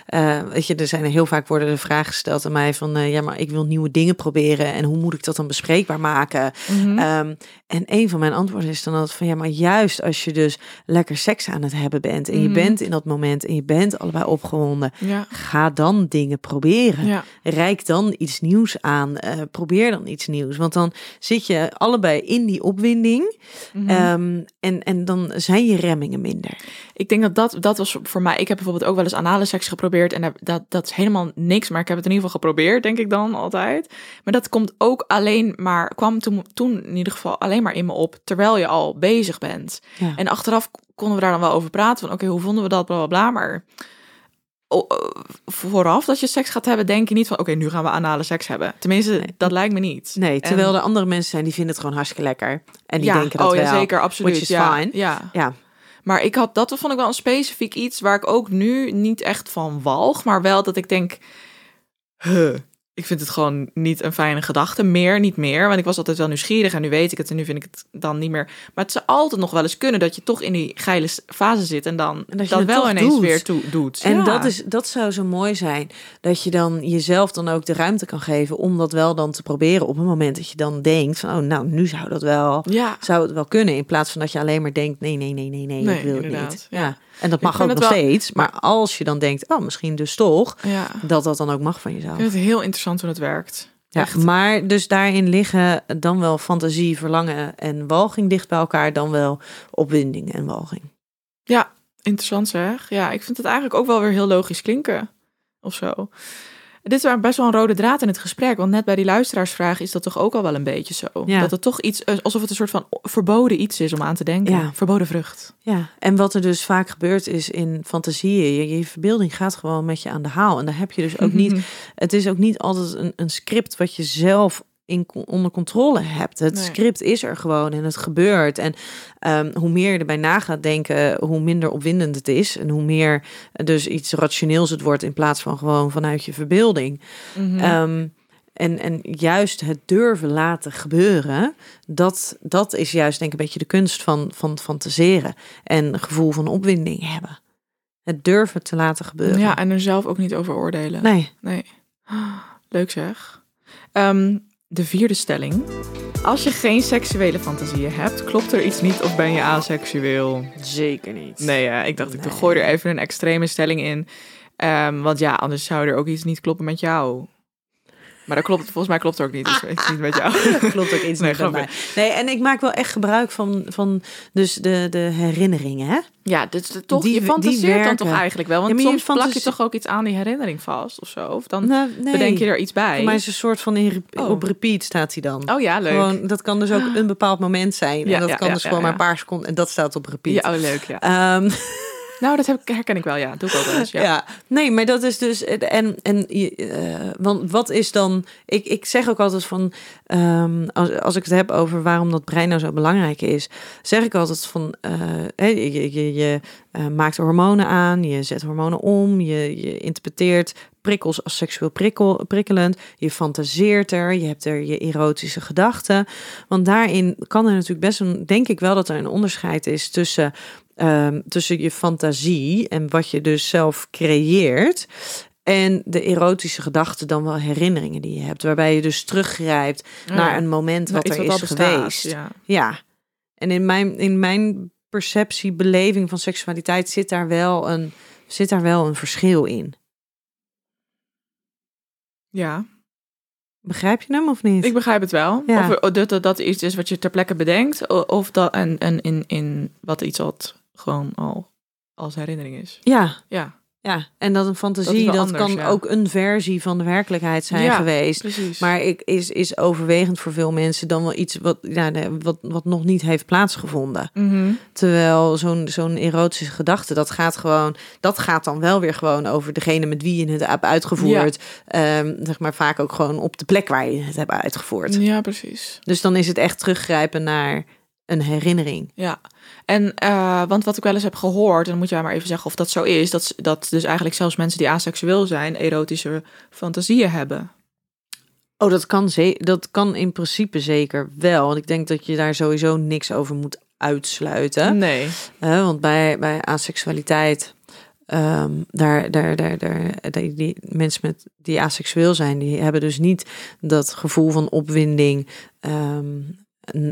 eh, weet je, er zijn heel vaak worden er vragen gesteld aan mij van, eh, ja, maar ik wil nieuwe dingen proberen en hoe moet ik dat dan bespreekbaar maken? Mhm. Ehm, en een van mijn antwoorden is dan altijd van, ja, maar juist als je dus lekker seks aan het hebben bent en je Mhm. bent in dat moment en je bent allebei opgewonden, ja. ga dan dingen proberen. Ja. Rijk dan iets nieuws aan. probeer dan iets nieuws. Want dan zit je allebei in die opwinding. Mhm. ehm, en, en dan zijn je remmingen minder. Ik denk dat, dat dat was voor mij. Ik heb bijvoorbeeld ook wel eens anale seks geprobeerd. En dat- dat, is helemaal niks. Maar ik heb het in ieder geval geprobeerd, denk ik dan altijd. Maar dat komt ook alleen maar. kwam toen, toen in ieder geval alleen maar in me op. terwijl je al bezig bent. Ja. En achteraf konden we daar dan wel over praten. Van oké, hoe vonden we dat? Bla bla bla. Maar. O- vooraf dat je seks gaat hebben, denk je niet van oké, nu gaan we anale seks hebben. Tenminste, dat lijkt me niet. Nee, terwijl En- er andere mensen zijn die vinden het gewoon hartstikke lekker. En die ja, denken dat oh, wel. ja, zeker, absoluut. Which is ja, fine. Ja. Ja, Maar ik had dat vond ik wel een specifiek iets waar ik ook nu niet echt van walg, maar wel dat ik denk, huh, ik vind het gewoon niet een fijne gedachte. Meer, niet meer, want ik was altijd wel nieuwsgierig en nu weet ik het en nu vind ik het dan niet meer. Maar het zou altijd nog wel eens kunnen dat je toch in die geile fase zit en dan En dat wel ineens doet. weer toe, doet. En Ja. dat, is, dat zou zo mooi zijn. Dat je dan jezelf dan ook de ruimte kan geven om dat wel dan te proberen. Op het moment dat je dan denkt van, oh nou, nu zou dat wel, ja. zou het wel kunnen. In plaats van dat je alleen maar denkt, nee, nee, nee, nee, nee, Nee, ik wil het niet. ja. Ja. En dat mag ook nog wel- steeds. Maar als je dan denkt, oh, misschien dus toch, ja. dat dat dan ook mag van jezelf. Ik vind het heel interessant hoe het werkt. Ja, Echt. maar dus daarin liggen dan wel fantasie, verlangen en walging dicht bij elkaar, dan wel opwinding en walging. Ja, interessant zeg. Ja, ik vind het eigenlijk ook wel weer heel logisch klinken. Of zo. Dit is best wel een rode draad in het gesprek. Want net bij die luisteraarsvraag is dat toch ook al wel een beetje zo. Ja. Dat het toch iets, eh, alsof het een soort van verboden iets is om aan te denken. Ja. Verboden vrucht. Ja, en wat er dus vaak gebeurt is in fantasieën, je, je verbeelding gaat gewoon met je aan de haal. En daar heb je dus ook niet, het is ook niet altijd een, een script wat je zelf in, onder controle hebt. Het Nee. script is er gewoon en het gebeurt. En ehm, hoe meer je erbij na gaat denken, hoe minder opwindend het is. En hoe meer dus iets rationeels het wordt in plaats van gewoon vanuit je verbeelding. Mhm. Ehm, en, en juist het durven laten gebeuren, dat, dat is juist denk ik een beetje de kunst van, van fantaseren. En gevoel van opwinding hebben. Het durven te laten gebeuren. ja, en er zelf ook niet over oordelen. Nee. Nee. Leuk zeg. Ehm, de vierde stelling. Als je geen seksuele fantasieën hebt, klopt er iets niet of ben je aseksueel? Zeker niet. Nee, ja, ik dacht, ik gooi er even een extreme stelling in. Ehm, want ja, anders zou er ook iets niet kloppen met jou. Maar dat klopt, volgens mij klopt er ook niet. Dus iets niet met jou. Klopt ook iets Nee, niet mij. Nee, en ik maak wel echt gebruik van, van dus de, de herinneringen. Hè? Ja, dus de- toch, Die- je die fantaseert dan toch eigenlijk wel. Want Ja, maar soms plak je toch ook iets aan die herinnering vast of zo. Of dan Nou, nee. bedenk je er iets bij. Mij is een soort van in Oh. op repeat staat hij dan. Oh ja, leuk. Gewoon, dat kan dus ook een bepaald moment zijn. Ja, en dat ja, kan ja, dus ja, gewoon maar een paar seconden. En dat staat op repeat. ja, oh, leuk, ja. Ehm, Nou, dat heb herken ik wel, ja. Doe ik ook ja. Ja. nee, maar dat is dus. En, en eh, want wat is dan. Ik, ik zeg ook altijd van. ehm, als, als ik het heb over waarom dat brein nou zo belangrijk is, zeg ik altijd van. eh, je, je, je eh, maakt hormonen aan, je zet hormonen om, je, je interpreteert prikkels als seksueel prikkel, prikkelend, je fantaseert er, je hebt er je erotische gedachten. Want daarin kan er natuurlijk best een. Denk ik wel dat er een onderscheid is tussen ehm, tussen je fantasie en wat je dus zelf creëert. En de erotische gedachten dan wel herinneringen die je hebt. Waarbij je dus teruggrijpt naar een moment wat Nou, er is bestaat, geweest. Ja. Ja. En in mijn, in mijn perceptie, beleving van seksualiteit zit daar wel een, zit daar wel een verschil in. ja, Begrijp je hem of niet? ik begrijp het wel. Ja. Of dat, dat dat iets is wat je ter plekke bedenkt. Of dat en, en in, in wat iets wat gewoon al als herinnering is. Ja, Ja, ja. En dat een fantasie, dat, anders, kan ja. ook een versie van de werkelijkheid zijn Ja, geweest. precies. Maar ik, is, is overwegend voor veel mensen dan wel iets wat, ja, wat, wat nog niet heeft plaatsgevonden. Mhm. Terwijl zo'n zo'n erotische gedachte, dat gaat gewoon, dat gaat dan wel weer gewoon over degene met wie je het hebt uitgevoerd. Ehm, zeg maar vaak ook gewoon op de plek waar je het hebt uitgevoerd. Ja, precies. Dus dan is het echt teruggrijpen naar een herinnering. Ja, en eh, want wat ik wel eens heb gehoord, en dan moet jij maar even zeggen of dat zo is, dat, dat dus eigenlijk zelfs mensen die aseksueel zijn, erotische fantasieën hebben. Oh, dat kan, ze dat kan in principe zeker wel. Want ik denk dat je daar sowieso niks over moet uitsluiten. Nee. Want bij, bij aseksualiteit, ehm, daar, daar, daar, daar, die, die mensen met, die aseksueel zijn, die hebben dus niet dat gevoel van opwinding ehm,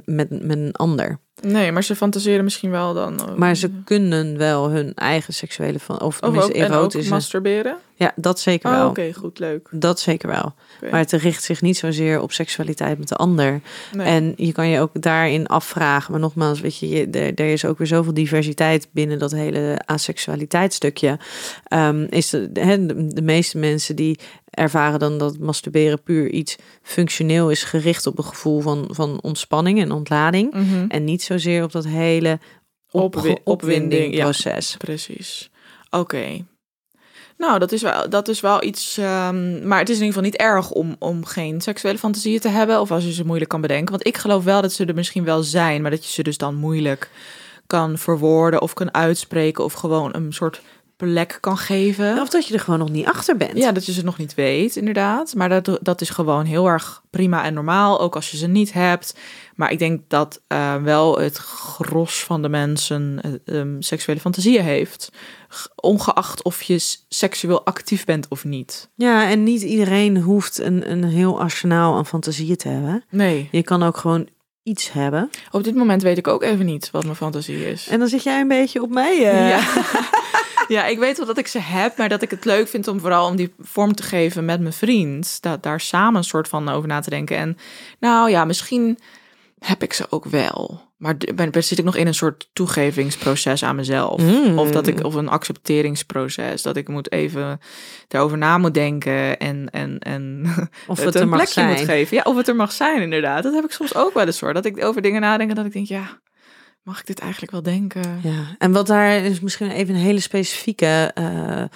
met, met een ander. Nee, maar ze fantaseren misschien wel dan. Maar ze kunnen wel hun eigen seksuele van, of tenminste ook, en ook erotische. masturberen. ja, dat zeker Oh, wel. Oké, goed, leuk. Dat zeker wel. Maar het richt zich niet zozeer op seksualiteit met de ander. Nee. En je kan je ook daarin afvragen. Maar nogmaals, weet je, je er, er is ook weer zoveel diversiteit binnen dat hele aseksualiteitsstukje. Ehm, is de, de, de meeste mensen die ervaren dan dat masturberen puur iets functioneel is gericht op een gevoel van, van ontspanning en ontlading. Mhm. En niet zozeer op dat hele op, Opwi- opwinding, ja. proces. Precies. Oké. Nou, dat is wel, dat is wel iets. ehm, maar het is in ieder geval niet erg om, om geen seksuele fantasieën te hebben. Of als je ze moeilijk kan bedenken. Want ik geloof wel dat ze er misschien wel zijn. Maar dat je ze dus dan moeilijk kan verwoorden of kan uitspreken. Of gewoon een soort plek kan geven. Of dat je er gewoon nog niet achter bent. Ja, dat je ze nog niet weet, inderdaad. Maar dat, dat is gewoon heel erg prima en normaal, ook als je ze niet hebt. Maar ik denk dat eh, wel het gros van de mensen eh, ehm, seksuele fantasieën heeft. Ongeacht of je seksueel actief bent of niet. Ja, en niet iedereen hoeft een, een heel arsenaal aan fantasieën te hebben. Nee. Je kan ook gewoon iets hebben. Op dit moment weet ik ook even niet wat mijn fantasie is. En dan zit jij een beetje op mij. eh. Ja. ja, ik weet wel dat ik ze heb, maar dat ik het leuk vind om vooral om die vorm te geven met mijn vriend. Dat daar samen een soort van over na te denken. En nou ja, misschien heb ik ze ook wel. Maar ben, zit ik nog in een soort toegevingsproces aan mezelf. Mm. Of dat ik of een accepteringsproces. Dat ik moet even daarover na moet denken en, en, en Of het, het er een mag plekje moet geven. Ja, of het er mag zijn, inderdaad. Dat heb ik soms ook wel eens hoor. Dat ik over dingen nadenk en dat ik denk, ja, mag ik dit eigenlijk wel denken? Ja, en wat daar is misschien even een hele specifieke eh, eh,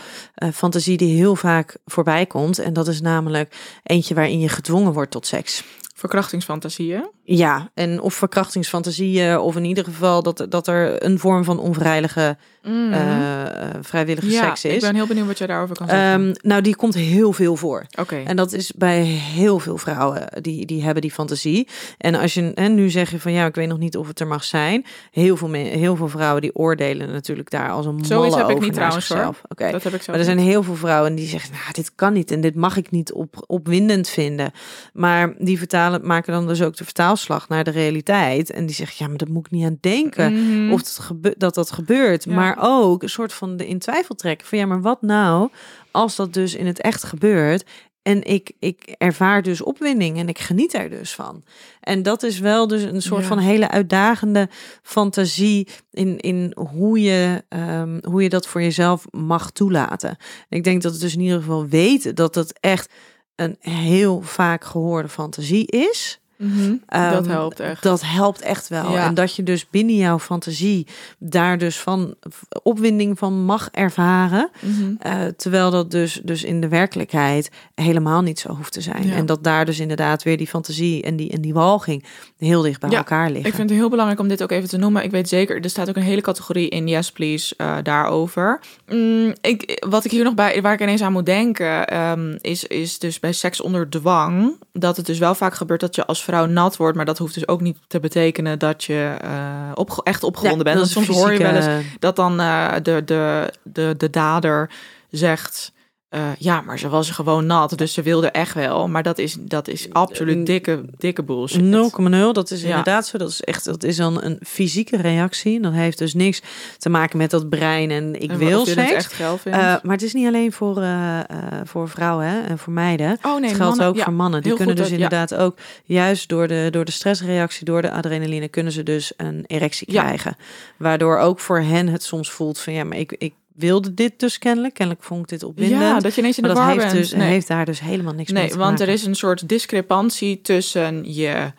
fantasie die heel vaak voorbij komt. En dat is namelijk eentje waarin je gedwongen wordt tot seks. Verkrachtingsfantasieën. Ja, en of verkrachtingsfantasieën, of in ieder geval dat, dat er een vorm van onvrijwillige, eh, eh, vrijwillige ja, seks is. ik ben heel benieuwd wat jij daarover kan zeggen. Ehm, nou, die komt heel veel voor. Oké. En dat is bij heel veel vrouwen die, die hebben die fantasie. En als je en nu zeg je van ja, ik weet nog niet of het er mag zijn. Heel veel, me- heel veel vrouwen die oordelen natuurlijk daar als een Zoiets malle heb ik niet trouwens hoor. zichzelf. Oké. Dat heb ik zo. Maar er zijn heel veel vrouwen die zeggen, nou, dit kan niet en dit mag ik niet op, opwindend vinden. Maar die vertalen, maken dan dus ook de vertaalslag naar de realiteit. En die zeggen, ja, maar dat moet ik niet aan denken. Mhm. Of het gebe- dat dat gebeurt. Ja. Maar ook een soort van de in twijfel trekken. Van ja, maar wat nou als dat dus in het echt gebeurt? En ik, ik ervaar dus opwinding en ik geniet er dus van. En dat is wel dus een soort Ja. van hele uitdagende fantasie in, in hoe, je, ehm, hoe je dat voor jezelf mag toelaten. En ik denk dat het dus in ieder geval weten dat het echt een heel vaak gehoorde fantasie is. Mhm. dat Ehm, helpt echt. Dat helpt echt wel. Ja. En dat je dus binnen jouw fantasie daar dus van opwinding van mag ervaren. Mhm. eh, terwijl dat dus, dus in de werkelijkheid helemaal niet zo hoeft te zijn. Ja. En dat daar dus inderdaad weer die fantasie en die, en die walging heel dicht bij Ja, elkaar liggen. Ik vind het heel belangrijk om dit ook even te noemen. Ik weet zeker, er staat ook een hele categorie in Yes Please eh, daarover. Mm, ik, wat ik hier nog bij, waar ik ineens aan moet denken, ehm, is, is dus bij seks onder dwang. Dat het dus wel vaak gebeurt dat je als vrouw nat wordt. Maar dat hoeft dus ook niet te betekenen dat je eh, opge- echt opgewonden bent. soms hoor je wel eens dat dan eh, de, de, de, de dader zegt... eh, ja, maar ze was gewoon nat, dus ze wilde echt wel. Maar dat is, dat is absoluut dikke, dikke bullshit. 0,0, dat is Ja. inderdaad zo. Dat is echt, dat is dan een fysieke reactie. Dat heeft dus niks te maken met dat brein en ik En wil seks. echt. Eh, maar het is niet alleen voor, eh, eh, voor vrouwen hè, en voor meiden. oh nee, het geldt mannen- ook ja, voor mannen. Die kunnen dus dat- ja. inderdaad ook, juist door de, door de stressreactie, door de adrenaline, kunnen ze dus een erectie krijgen. Waardoor ook voor hen het soms voelt van ja, maar ik, ik wilde dit dus kennelijk. Kennelijk vond ik dit opwindend. Ja, dat je ineens in maar de dat war heeft, bent. dus, Nee. heeft daar dus helemaal niks mee Nee, te want maken. er is een soort discrepantie tussen je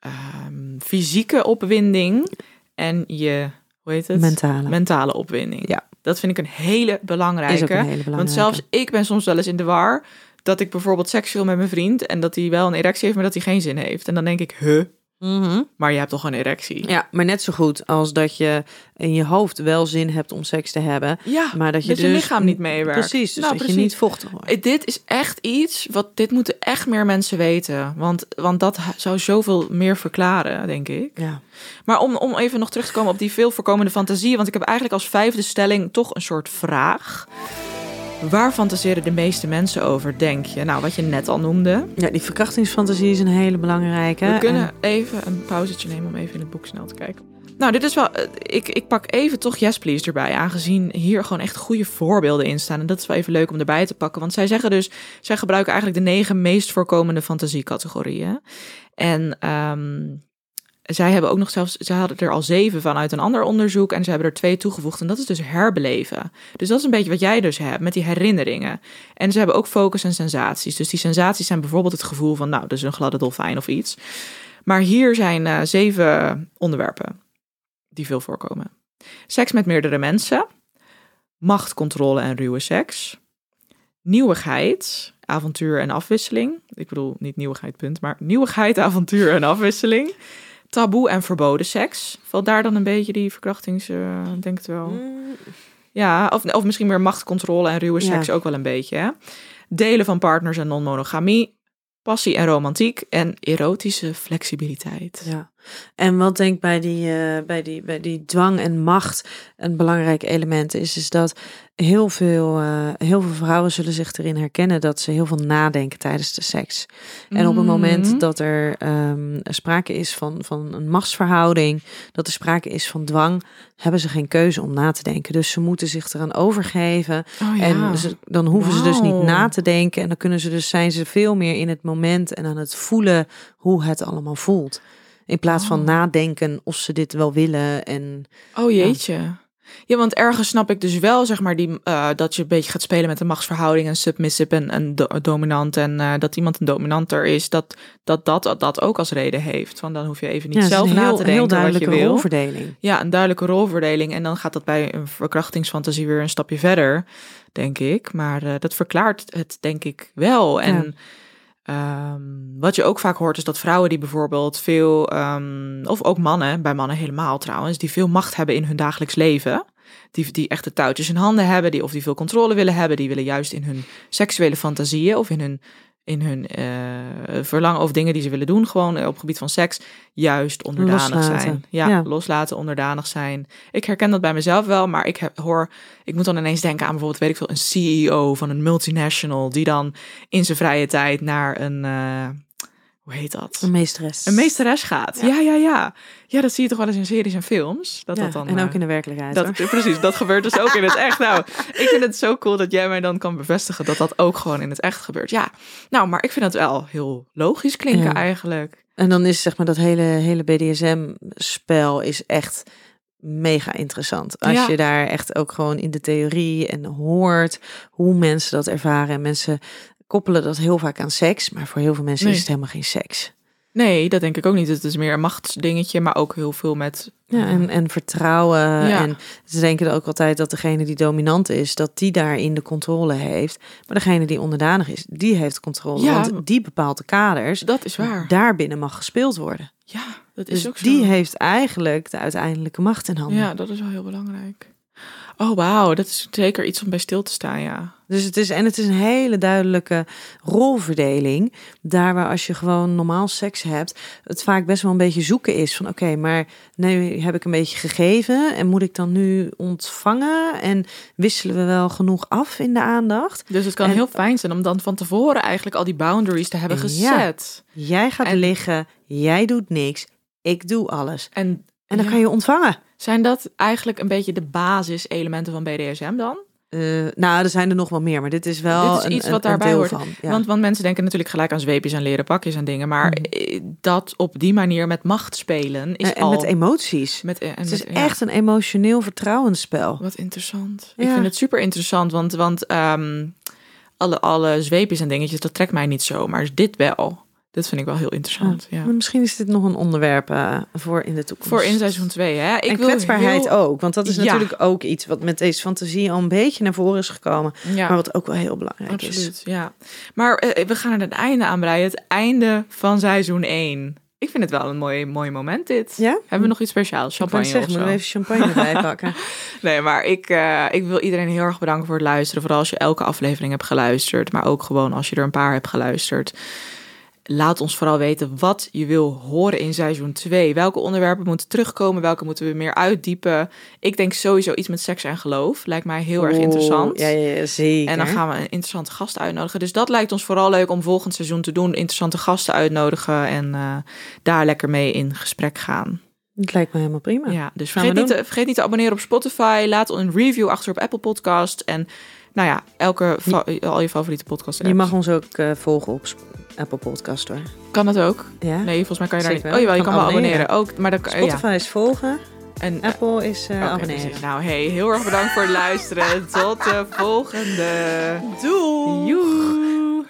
ehm, fysieke opwinding en je, hoe heet het? mentale. Mentale opwinding. Ja. Dat vind ik een hele belangrijke. is ook een hele belangrijke. Want zelfs ik ben soms wel eens in de war dat ik bijvoorbeeld seksueel met mijn vriend en dat hij wel een erectie heeft, maar dat hij geen zin heeft. En dan denk ik, huh, Mhm. maar je hebt toch een erectie? Ja, maar net zo goed als dat je in je hoofd wel zin hebt om seks te hebben. Ja, Maar dat je dat je dus lichaam niet meewerkt. Precies, dus Nou, dat precies. je niet vochtig wordt. Eh, Dit is echt iets wat dit moeten echt meer mensen weten. Want, want dat zou zoveel meer verklaren, denk ik. Ja. Maar om, om even nog terug te komen op die veel voorkomende fantasieën. Want ik heb eigenlijk als vijfde stelling toch een soort vraag. Waar fantaseren de meeste mensen over, denk je? Nou, wat je net al noemde. ja, die verkrachtingsfantasie is een hele belangrijke. We kunnen En- even een pauzetje nemen om even in het boek snel te kijken. Nou, dit is wel. eh, Ik, ik pak even toch Yes Please erbij. Aangezien hier gewoon echt goede voorbeelden in staan. En dat is wel even leuk om erbij te pakken. Want zij zeggen dus. Zij gebruiken eigenlijk de negen meest voorkomende fantasiecategorieën. En ehm, zij hebben ook nog zelfs. Zij hadden er al zeven van uit een ander onderzoek. En ze hebben er twee toegevoegd. En dat is dus herbeleven. Dus dat is een beetje wat jij dus hebt met die herinneringen. En ze hebben ook focus en sensaties. Dus die sensaties zijn bijvoorbeeld het gevoel van. Nou, dus een gladde dolfijn of iets. Maar hier zijn eh, zeven onderwerpen die veel voorkomen. Seks met meerdere mensen, macht, controle en ruwe seks, nieuwigheid, avontuur en afwisseling. Ik bedoel niet nieuwigheid, punt, maar nieuwigheid, avontuur en afwisseling. Taboe en verboden seks. Valt daar dan een beetje die verkrachtings, ik denk het wel. Ja, of, of misschien meer macht, controle en ruwe Ja. seks ook wel een beetje. Hè? Delen van partners en non-monogamie. Passie en romantiek en erotische flexibiliteit. Ja. En wat denk ik bij die, eh, bij, die, bij die dwang en macht een belangrijk element is, is dat heel veel, eh, heel veel vrouwen zullen zich erin herkennen dat ze heel veel nadenken tijdens de seks. En op het moment Mhm. dat er ehm, sprake is van, van een machtsverhouding, dat er sprake is van dwang, hebben ze geen keuze om na te denken. Dus ze moeten zich eraan overgeven. Oh, ja. En ze, dan hoeven ze dus niet na te denken. En dan kunnen ze dus zijn ze veel meer in het moment en aan het voelen hoe het allemaal voelt. In plaats van Oh. nadenken of ze dit wel willen. En Oh jeetje. Ja, want ergens snap ik dus wel, zeg maar, die, eh, dat je een beetje gaat spelen met de machtsverhouding en submissive en, en do- dominant. En eh, dat iemand een dominanter is, dat dat, dat dat ook als reden heeft. Van dan hoef je even niet ja, zelf na te denken heel wat je duidelijke wil. rolverdeling. Ja, een duidelijke rolverdeling. En dan gaat dat bij een verkrachtingsfantasie weer een stapje verder, denk ik. Maar eh, dat verklaart het, denk ik, wel. En ehm, wat je ook vaak hoort, is dat vrouwen die bijvoorbeeld veel, ehm, of ook mannen, bij mannen helemaal trouwens, die veel macht hebben in hun dagelijks leven. Die, die echt de touwtjes in handen hebben, die, of die veel controle willen hebben, die willen juist in hun seksuele fantasieën of in hun, in hun eh, verlangen of dingen die ze willen doen, gewoon eh, op gebied van seks, juist onderdanig Loslaten. zijn. Ja, Ja. loslaten, onderdanig zijn. Ik herken dat bij mezelf wel, maar ik heb, hoor, ik moet dan ineens denken aan bijvoorbeeld, weet ik veel, een CEO van een multinational, die dan in zijn vrije tijd naar een, eh, hoe heet dat? Een meesteres. Een meesteres gaat. Ja. ja, ja, ja. dat zie je toch wel eens in series en films. Dat Ja, dat dan, en ook eh, in de werkelijkheid. dat, hoor. precies, dat gebeurt dus ook in het echt. Nou, ik vind het zo cool dat jij mij dan kan bevestigen dat dat ook gewoon in het echt gebeurt. Ja, nou, maar ik vind het wel heel logisch klinken Ja. eigenlijk. En dan is zeg maar dat hele, hele BDSM-spel is echt mega interessant. Als Ja. je daar echt ook gewoon in de theorie en hoort hoe mensen dat ervaren. En mensen koppelen dat heel vaak aan seks, maar voor heel veel mensen Nee. is het helemaal geen seks. Nee, dat denk ik ook niet. Het is meer een machtsdingetje, maar ook heel veel met... Ja, en, en vertrouwen. Ja. En ze denken ook altijd dat degene die dominant is, dat die daarin de controle heeft. Maar degene die onderdanig is, die heeft controle. Ja. Want die bepaalt de kaders. Dat is waar. Daarbinnen mag gespeeld worden. Ja, dat is Dus ook zo. die heeft eigenlijk de uiteindelijke macht in handen. Ja, dat is wel heel belangrijk. Oh, wauw. Dat is zeker iets om bij stil te staan, ja. Dus het is, en het is een hele duidelijke rolverdeling. Daar waar als je gewoon normaal seks hebt, het vaak best wel een beetje zoeken is van oké, maar nu heb ik een beetje gegeven en moet ik dan nu ontvangen en wisselen we wel genoeg af in de aandacht? Dus het kan En- heel fijn zijn om dan van tevoren eigenlijk al die boundaries te hebben Ja. gezet. Jij gaat En- liggen, jij doet niks, ik doe alles. En, En dan ja. kan je ontvangen. Zijn dat eigenlijk een beetje de basiselementen van BDSM dan? Eh, nou, er zijn er nog wel meer, maar dit is wel Dit is een, iets een- wat daarbij hoort. van. Ja. Want, want mensen denken natuurlijk gelijk aan zweepjes en leren pakjes en dingen. Maar Mhm. eh, dat op die manier met macht spelen is en al... met emoties. met, en het is met- ja. echt een emotioneel vertrouwensspel. Wat interessant. Ja. Ik vind het super interessant, want, want ehm, alle, alle zweepjes en dingetjes, dat trekt mij niet zo. Maar dit wel. Dat vind ik wel heel interessant. Ja. Maar misschien is dit nog een onderwerp eh, voor in de toekomst. Voor in seizoen 2, hè? Ik en wil kwetsbaarheid heel- ook. Want dat is Ja. natuurlijk ook iets wat met deze fantasie al een beetje naar voren is gekomen. Ja. Maar wat ook wel heel belangrijk is. Absoluut, ja. Maar eh, we gaan er het einde aan breien. Het einde van seizoen 1. Ik vind het wel een mooi, mooi moment dit. Ja? Hebben we nog iets speciaals? Ik Champagne zeggen, of moeten we even champagne erbij pakken. Nee, maar ik, eh, ik wil iedereen heel erg bedanken voor het luisteren. Vooral als je elke aflevering hebt geluisterd. Maar ook gewoon als je er een paar hebt geluisterd. Laat ons vooral weten wat je wil horen in seizoen 2. Welke onderwerpen moeten terugkomen? Welke moeten we meer uitdiepen? Ik denk sowieso iets met seks en geloof. Lijkt mij heel erg interessant. Ja, ja, zeker. En dan gaan we een interessante gast uitnodigen. Dus dat lijkt ons vooral leuk om volgend seizoen te doen. Interessante gasten uitnodigen en eh, daar lekker mee in gesprek gaan. Het lijkt me helemaal prima. Ja, dus vergeet niet, te, vergeet niet te abonneren op Spotify. Laat een review achter op Apple Podcast. En nou ja, elke al je favoriete podcast Je mag ons ook eh, volgen op Apple Podcast hoor. Kan dat ook? Ja? Nee, volgens mij kan je daar niet. Oh jawel, je Kan kan wel abonneren. Ook, maar dan Spotify is volgen, Ja. En, Apple is eh Oké, abonneren. Nou, hey, heel erg bedankt voor het luisteren. Tot de volgende. Doei!